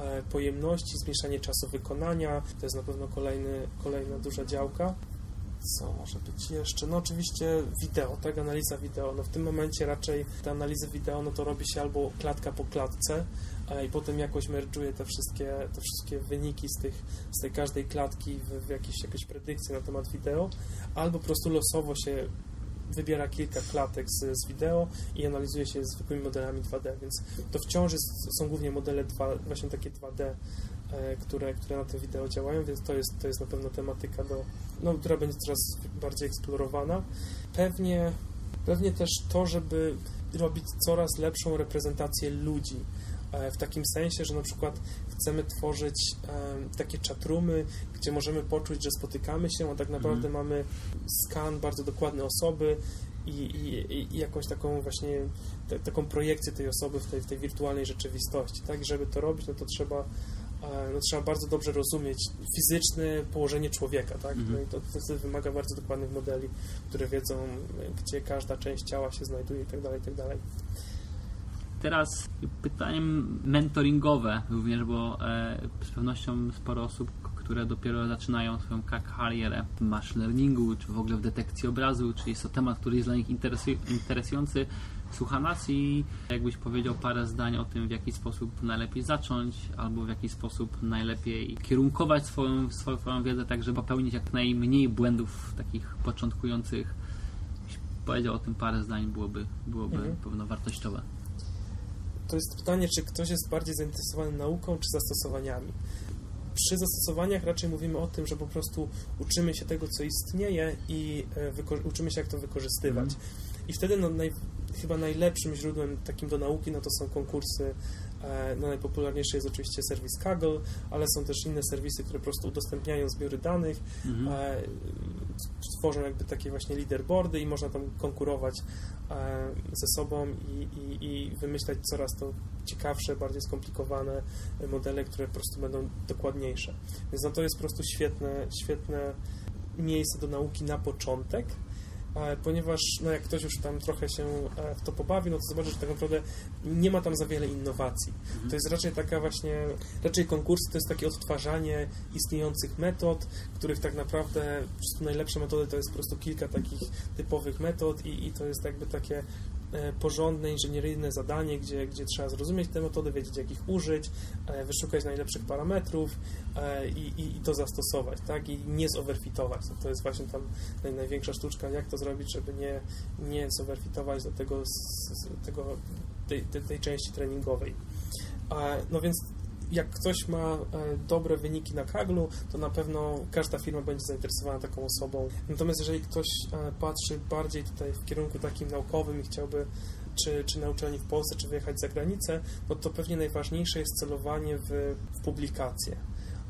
S4: e, pojemności, zmniejszanie czasu wykonania. To jest na pewno kolejny, kolejna duża działka. Co może być jeszcze? No oczywiście wideo, tak, analiza wideo. No w tym momencie raczej te analizy wideo, no to robi się albo klatka po klatce, i potem jakoś merge'uje te wszystkie, te wszystkie wyniki z, tych, z tej każdej klatki w, w jakieś, jakieś predykcje na temat wideo, albo po prostu losowo się wybiera kilka klatek z, z wideo i analizuje się zwykłymi modelami 2D, więc to wciąż jest, są głównie modele 2, właśnie takie 2D, e, które, które na to wideo działają, więc to jest, to jest na pewno tematyka, do, no, która będzie coraz bardziej eksplorowana. Pewnie, pewnie też to, żeby robić coraz lepszą reprezentację ludzi, e, w takim sensie, że na przykład chcemy tworzyć e, takie czatroomy, gdzie możemy poczuć, że spotykamy się, a tak naprawdę
S6: Mhm.
S4: mamy skan bardzo dokładny osoby i, i, i jakąś taką właśnie te, taką projekcję tej osoby w tej, w tej wirtualnej rzeczywistości. Tak, żeby to robić, no to trzeba e, no, trzeba bardzo dobrze rozumieć fizyczne położenie człowieka, tak?
S6: Mhm.
S4: No i to, to wymaga bardzo dokładnych modeli, które wiedzą, gdzie każda część ciała się znajduje i tak dalej, i tak dalej.
S6: Teraz pytanie mentoringowe również, bo e, z pewnością sporo osób, które dopiero zaczynają swoją ka- karierę w machine learningu, czy w ogóle w detekcji obrazu, czy jest to temat, który jest dla nich interesu- interesujący, słucha nas i jakbyś powiedział parę zdań o tym, w jaki sposób najlepiej zacząć, albo w jaki sposób najlepiej kierunkować swoją, swoją, wiedzę, tak żeby popełnić jak najmniej błędów takich początkujących. Powiedział o tym parę zdań, byłoby, byłoby
S4: Mhm.
S6: pewno wartościowe.
S4: To jest pytanie, czy ktoś jest bardziej zainteresowany nauką, czy zastosowaniami. Przy zastosowaniach raczej mówimy o tym, że po prostu uczymy się tego, co istnieje i e, uczymy się, jak to wykorzystywać. I wtedy no, naj, chyba najlepszym źródłem takim do nauki no, to są konkursy. E, no, najpopularniejszy jest oczywiście serwis Kaggle, ale są też inne serwisy, które po prostu udostępniają zbiory danych,
S6: Mhm.
S4: e, tworzą jakby takie właśnie leaderboardy i można tam konkurować e, ze sobą i, i, i wymyślać coraz to ciekawsze, bardziej skomplikowane modele, które po prostu będą dokładniejsze. Więc no to jest po prostu świetne, świetne miejsce do nauki na początek, ponieważ no jak ktoś już tam trochę się e, w to pobawi, no to zobaczy, że tak naprawdę nie ma tam za wiele innowacji. To jest raczej taka właśnie, raczej konkursy to jest takie odtwarzanie istniejących metod, których tak naprawdę prostu najlepsze metody to jest po prostu kilka takich typowych metod i, i to jest jakby takie e, porządne, inżynieryjne zadanie, gdzie, gdzie trzeba zrozumieć te metody, wiedzieć jak ich użyć, e, wyszukać najlepszych parametrów e, i, i, i to zastosować, tak? I nie zoverfitować. To, to jest właśnie tam naj, największa sztuczka, jak to zrobić, żeby nie, nie zoverfitować do tego, z, tego tej, tej, tej części treningowej. E, No więc jak ktoś ma e, dobre wyniki na Kaglu, to na pewno każda firma będzie zainteresowana taką osobą. Natomiast jeżeli ktoś e, patrzy bardziej tutaj w kierunku takim naukowym i chciałby czy, czy na uczelni w Polsce, czy wyjechać za granicę, no to pewnie najważniejsze jest celowanie w, w publikacje.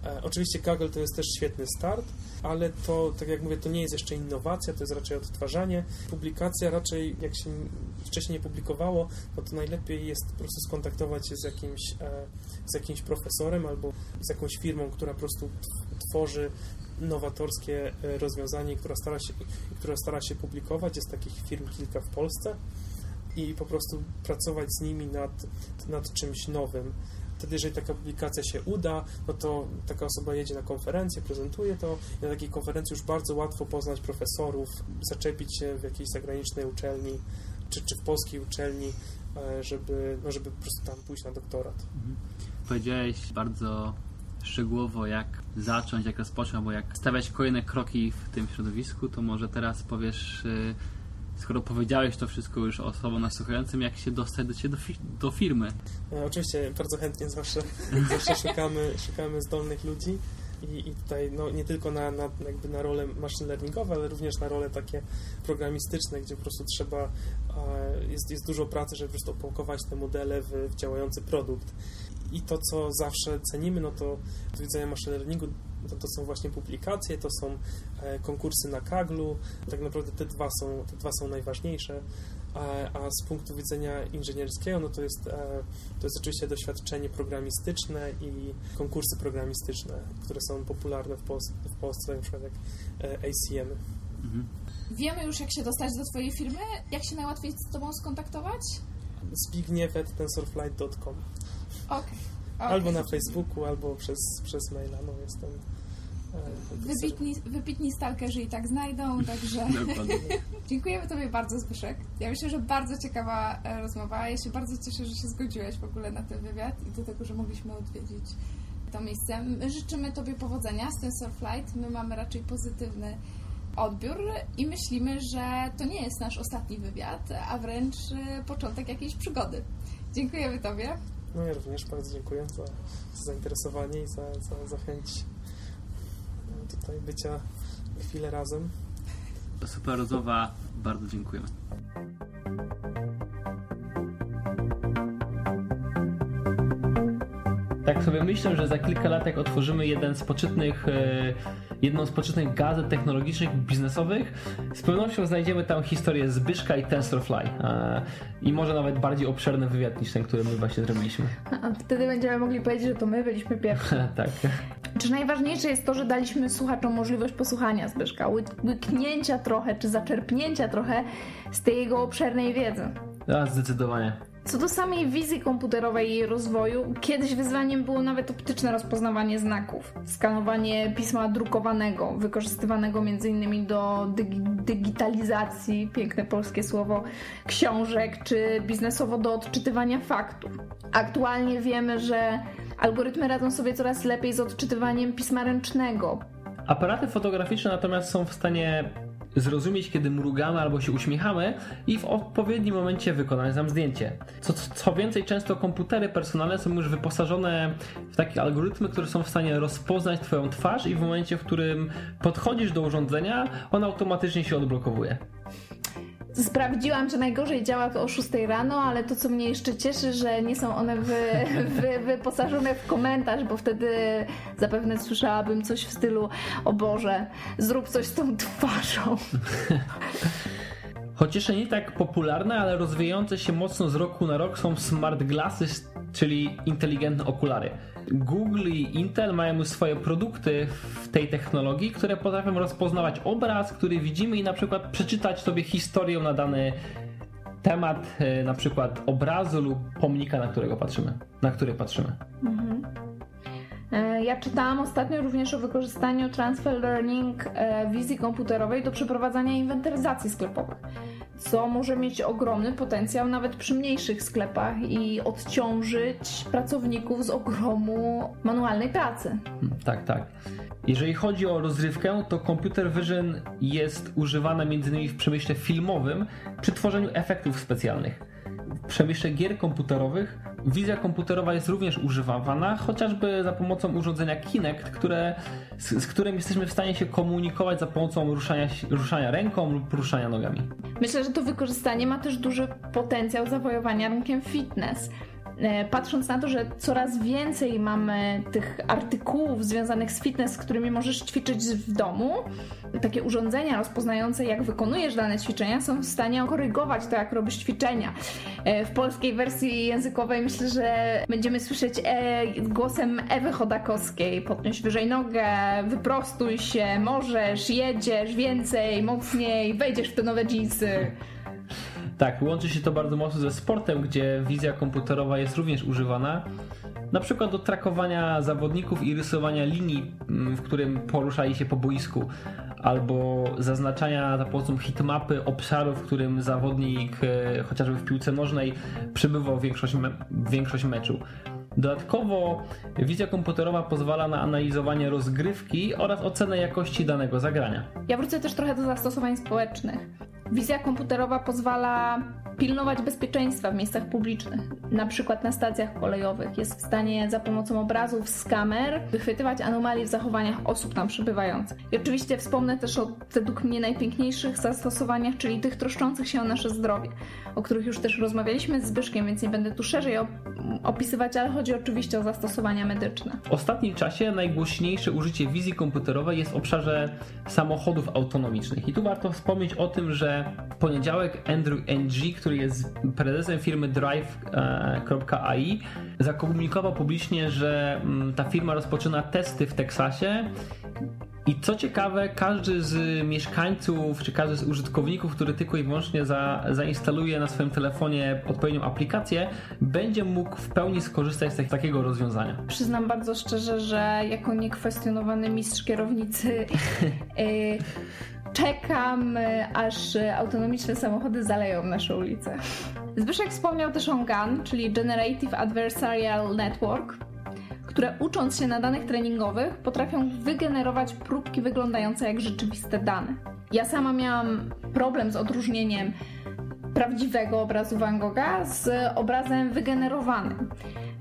S4: E, Oczywiście Kaggle to jest też świetny start, ale to, tak jak mówię, to nie jest jeszcze innowacja, to jest raczej odtwarzanie. Publikacja raczej, jak się wcześniej nie publikowało, no to najlepiej jest po prostu skontaktować się z jakimś, e, z jakimś profesorem albo z jakąś firmą, która po prostu tworzy nowatorskie e, rozwiązanie, która stara się, która stara się publikować. Jest takich firm kilka w Polsce i po prostu pracować z nimi nad, nad czymś nowym. Wtedy, jeżeli taka publikacja się uda, no to taka osoba jedzie na konferencję, prezentuje to i na takiej konferencji już bardzo łatwo poznać profesorów, zaczepić się w jakiejś zagranicznej uczelni czy, czy w polskiej uczelni, e, żeby, no żeby po prostu tam pójść na doktorat.
S6: Powiedziałeś bardzo szczegółowo, jak zacząć, jak rozpocząć, albo jak stawiać kolejne kroki w tym środowisku, to może teraz powiesz, y, skoro powiedziałeś to wszystko już osobom nasłuchającym, jak się dostać do, ciebie do, fi- do firmy.
S4: E, Oczywiście bardzo chętnie zawsze, zawsze szukamy, szukamy zdolnych ludzi i, i tutaj no, nie tylko na, na, jakby na role machine learningowe, ale również na role takie programistyczne, gdzie po prostu trzeba, jest, jest dużo pracy, żeby po prostu opakować te modele w, w działający produkt. I to, co zawsze cenimy, no to z widzenia machine learningu, to, to są właśnie publikacje, to są e, konkursy na Kaglu. Tak naprawdę te dwa są, te dwa są najważniejsze. A, z punktu widzenia inżynierskiego, no to jest, e, to jest oczywiście doświadczenie programistyczne i konkursy programistyczne, które są popularne w, Pols- w Polsce, na przykład jak e, ACM.
S6: Mhm.
S5: Wiemy już, jak się dostać do Twojej firmy? Jak się najłatwiej z Tobą skontaktować?
S4: Zbigniew.tensorflight.com
S5: Okej. okej.
S4: Albo na Facebooku, albo przez, przez maila, no jestem,
S5: Wybitni, wybitni stalkerzy i tak znajdą, także dziękujemy Tobie bardzo Zbyszek. Ja myślę, że bardzo ciekawa e, rozmowa. Ja się bardzo cieszę, że się zgodziłeś w ogóle na ten wywiad i do tego, że mogliśmy odwiedzić to miejsce. My życzymy Tobie powodzenia z tym Surflight. My mamy raczej pozytywny odbiór i myślimy, że to nie jest nasz ostatni wywiad, a wręcz e, początek jakiejś przygody. Dziękujemy Tobie.
S4: No ja również bardzo dziękuję za, za zainteresowanie i za, za, za chęć tutaj bycia chwilę razem.
S6: Super rozmowa, bardzo dziękujemy.
S3: Tak sobie myślę, że za kilka lat jak otworzymy jeden z poczytnych, e, jedną z poczytnych gazet technologicznych, biznesowych, z pewnością znajdziemy tam historię Zbyszka i TensorFly. E, I może nawet bardziej obszerny wywiad niż ten, który my właśnie zrobiliśmy.
S1: A wtedy będziemy mogli powiedzieć, że to my byliśmy pierwsi.
S3: tak.
S1: Czy najważniejsze jest to, że daliśmy słuchaczom możliwość posłuchania Zbyszka, łyk- łyknięcia trochę, czy zaczerpnięcia trochę z tej jego obszernej wiedzy.
S3: A, zdecydowanie.
S1: Co do samej wizji komputerowej i jej rozwoju, kiedyś wyzwaniem było nawet optyczne rozpoznawanie znaków, skanowanie pisma drukowanego, wykorzystywanego m.in. do dygi- digitalizacji, piękne polskie słowo, książek, czy biznesowo do odczytywania faktów. Aktualnie wiemy, że algorytmy radzą sobie coraz lepiej z odczytywaniem pisma ręcznego,
S3: Aparaty fotograficzne natomiast są w stanie zrozumieć, kiedy mrugamy albo się uśmiechamy i w odpowiednim momencie wykonać nam zdjęcie. Co, co więcej, często komputery personalne są już wyposażone w takie algorytmy, które są w stanie rozpoznać Twoją twarz i w momencie, w którym podchodzisz do urządzenia, on automatycznie się odblokowuje.
S1: Sprawdziłam, że najgorzej działa to o 6 rano, ale to, co mnie jeszcze cieszy, że nie są one wy, wy, wyposażone w komentarz, bo wtedy zapewne słyszałabym coś w stylu o Boże, zrób coś z tą twarzą.
S3: Choć jeszcze nie tak popularne, ale rozwijające się mocno z roku na rok są smart glasses, czyli inteligentne okulary. Google i Intel mają już swoje produkty w tej technologii, które potrafią rozpoznawać obraz, który widzimy i na przykład przeczytać sobie historię na dany temat, e, na przykład obrazu lub pomnika, na którego patrzymy, na który patrzymy.
S1: E, Ja czytałam ostatnio również o wykorzystaniu transfer learning e, wizji komputerowej do przeprowadzania inwentaryzacji sklepowych, co może mieć ogromny potencjał nawet przy mniejszych sklepach i odciążyć pracowników z ogromu manualnej pracy.
S3: Hmm, Tak, tak. Jeżeli chodzi o rozrywkę, to computer vision jest używane m.in. w przemyśle filmowym przy tworzeniu efektów specjalnych. Przemyśle gier komputerowych wizja komputerowa jest również używana, chociażby za pomocą urządzenia Kinect, które, z, z którym jesteśmy w stanie się komunikować za pomocą ruszania, ruszania ręką lub ruszania nogami.
S1: Myślę, że to wykorzystanie ma też duży potencjał zawojowania rynkiem fitness. E, Patrząc na to, że coraz więcej mamy tych artykułów związanych z fitness, z którymi możesz ćwiczyć w domu, takie urządzenia rozpoznające, jak wykonujesz dane ćwiczenia, są w stanie korygować to, jak robisz ćwiczenia. E, W polskiej wersji językowej myślę, że będziemy słyszeć e, głosem Ewy Chodakowskiej: podnieś wyżej nogę, wyprostuj się, możesz, jedziesz więcej, mocniej, wejdziesz w te nowe dżinsy.
S3: Tak, łączy się to bardzo mocno ze sportem, gdzie wizja komputerowa jest również używana. Na przykład do trakowania zawodników i rysowania linii, mm, w którym poruszali się po boisku, albo zaznaczania za pomocą hitmapy obszaru, w którym zawodnik, e, chociażby w piłce nożnej, przebywał większość, me- większość meczu. Dodatkowo wizja komputerowa pozwala na analizowanie rozgrywki oraz ocenę jakości danego zagrania.
S1: Ja wrócę też trochę do zastosowań społecznych. Wizja komputerowa pozwala pilnować bezpieczeństwa w miejscach publicznych, na przykład na stacjach kolejowych. Jest w stanie za pomocą obrazów z kamer wychwytywać anomalie w zachowaniach osób tam przebywających. I oczywiście wspomnę też o według mnie najpiękniejszych zastosowaniach, czyli tych troszczących się o nasze zdrowie, o których już też rozmawialiśmy z Zbyszkiem, więc nie będę tu szerzej op- opisywać, ale chodzi oczywiście o zastosowania medyczne.
S3: W ostatnim czasie najgłośniejsze użycie wizji komputerowej jest w obszarze samochodów autonomicznych. I tu warto wspomnieć o tym, że w poniedziałek Andrew Ng, który jest prezesem firmy Drive.ai, zakomunikował publicznie, że mm, ta firma rozpoczyna testy w Teksasie I co ciekawe, każdy z mieszkańców, czy każdy z użytkowników, który tylko i wyłącznie za, zainstaluje na swoim telefonie odpowiednią aplikację, będzie mógł w pełni skorzystać z takiego rozwiązania.
S1: Przyznam bardzo szczerze, że jako niekwestionowany mistrz kierownicy yy, czekam, y, aż autonomiczne samochody zaleją nasze ulice. Zbyszek wspomniał też o GAN, czyli Generative Adversarial Network, które ucząc się na danych treningowych potrafią wygenerować próbki wyglądające jak rzeczywiste dane. Ja sama miałam problem z odróżnieniem prawdziwego obrazu Van Gogha z obrazem wygenerowanym.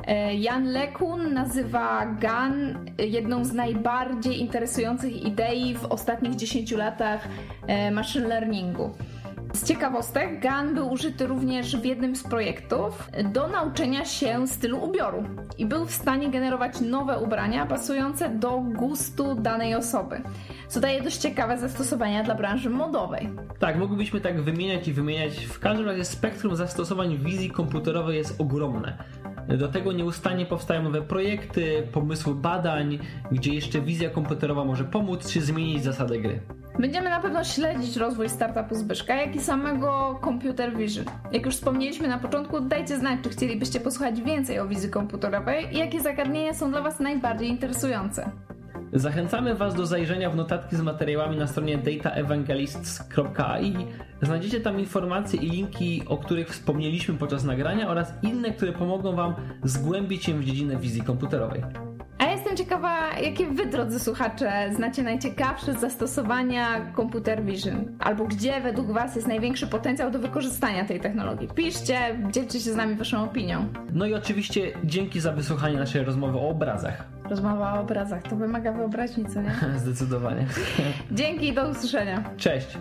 S1: E, Jan Lekun nazywa GAN jedną z najbardziej interesujących idei w ostatnich 10 latach e, machine learningu. Z ciekawostek, GAN był użyty również w jednym z projektów do nauczenia się stylu ubioru i był w stanie generować nowe ubrania pasujące do gustu danej osoby, co daje dość ciekawe zastosowania dla branży modowej.
S3: Tak, moglibyśmy tak wymieniać i wymieniać. W każdym razie spektrum zastosowań wizji komputerowej jest ogromne. Do tego nieustannie powstają nowe projekty, pomysły badań, gdzie jeszcze wizja komputerowa może pomóc czy zmienić zasady gry.
S1: Będziemy na pewno śledzić rozwój startupu Zbyszka, jak i samego Computer Vision. Jak już wspomnieliśmy na początku, dajcie znać, czy chcielibyście posłuchać więcej o wizji komputerowej i jakie zagadnienia są dla Was najbardziej interesujące.
S3: Zachęcamy Was do zajrzenia w notatki z materiałami na stronie dataevangelists.ai. Znajdziecie tam informacje i linki, o których wspomnieliśmy podczas nagrania oraz inne, które pomogą Wam zgłębić się w dziedzinę wizji komputerowej.
S1: Jestem ciekawa, jakie wy, drodzy słuchacze, znacie najciekawsze zastosowania Computer Vision? Albo gdzie według was jest największy potencjał do wykorzystania tej technologii? Piszcie, dzielcie się z nami waszą opinią.
S3: No i oczywiście dzięki za wysłuchanie naszej rozmowy o obrazach.
S1: Rozmowa o obrazach, to wymaga wyobraźni, co nie?
S3: Zdecydowanie.
S1: Dzięki i do usłyszenia.
S3: Cześć.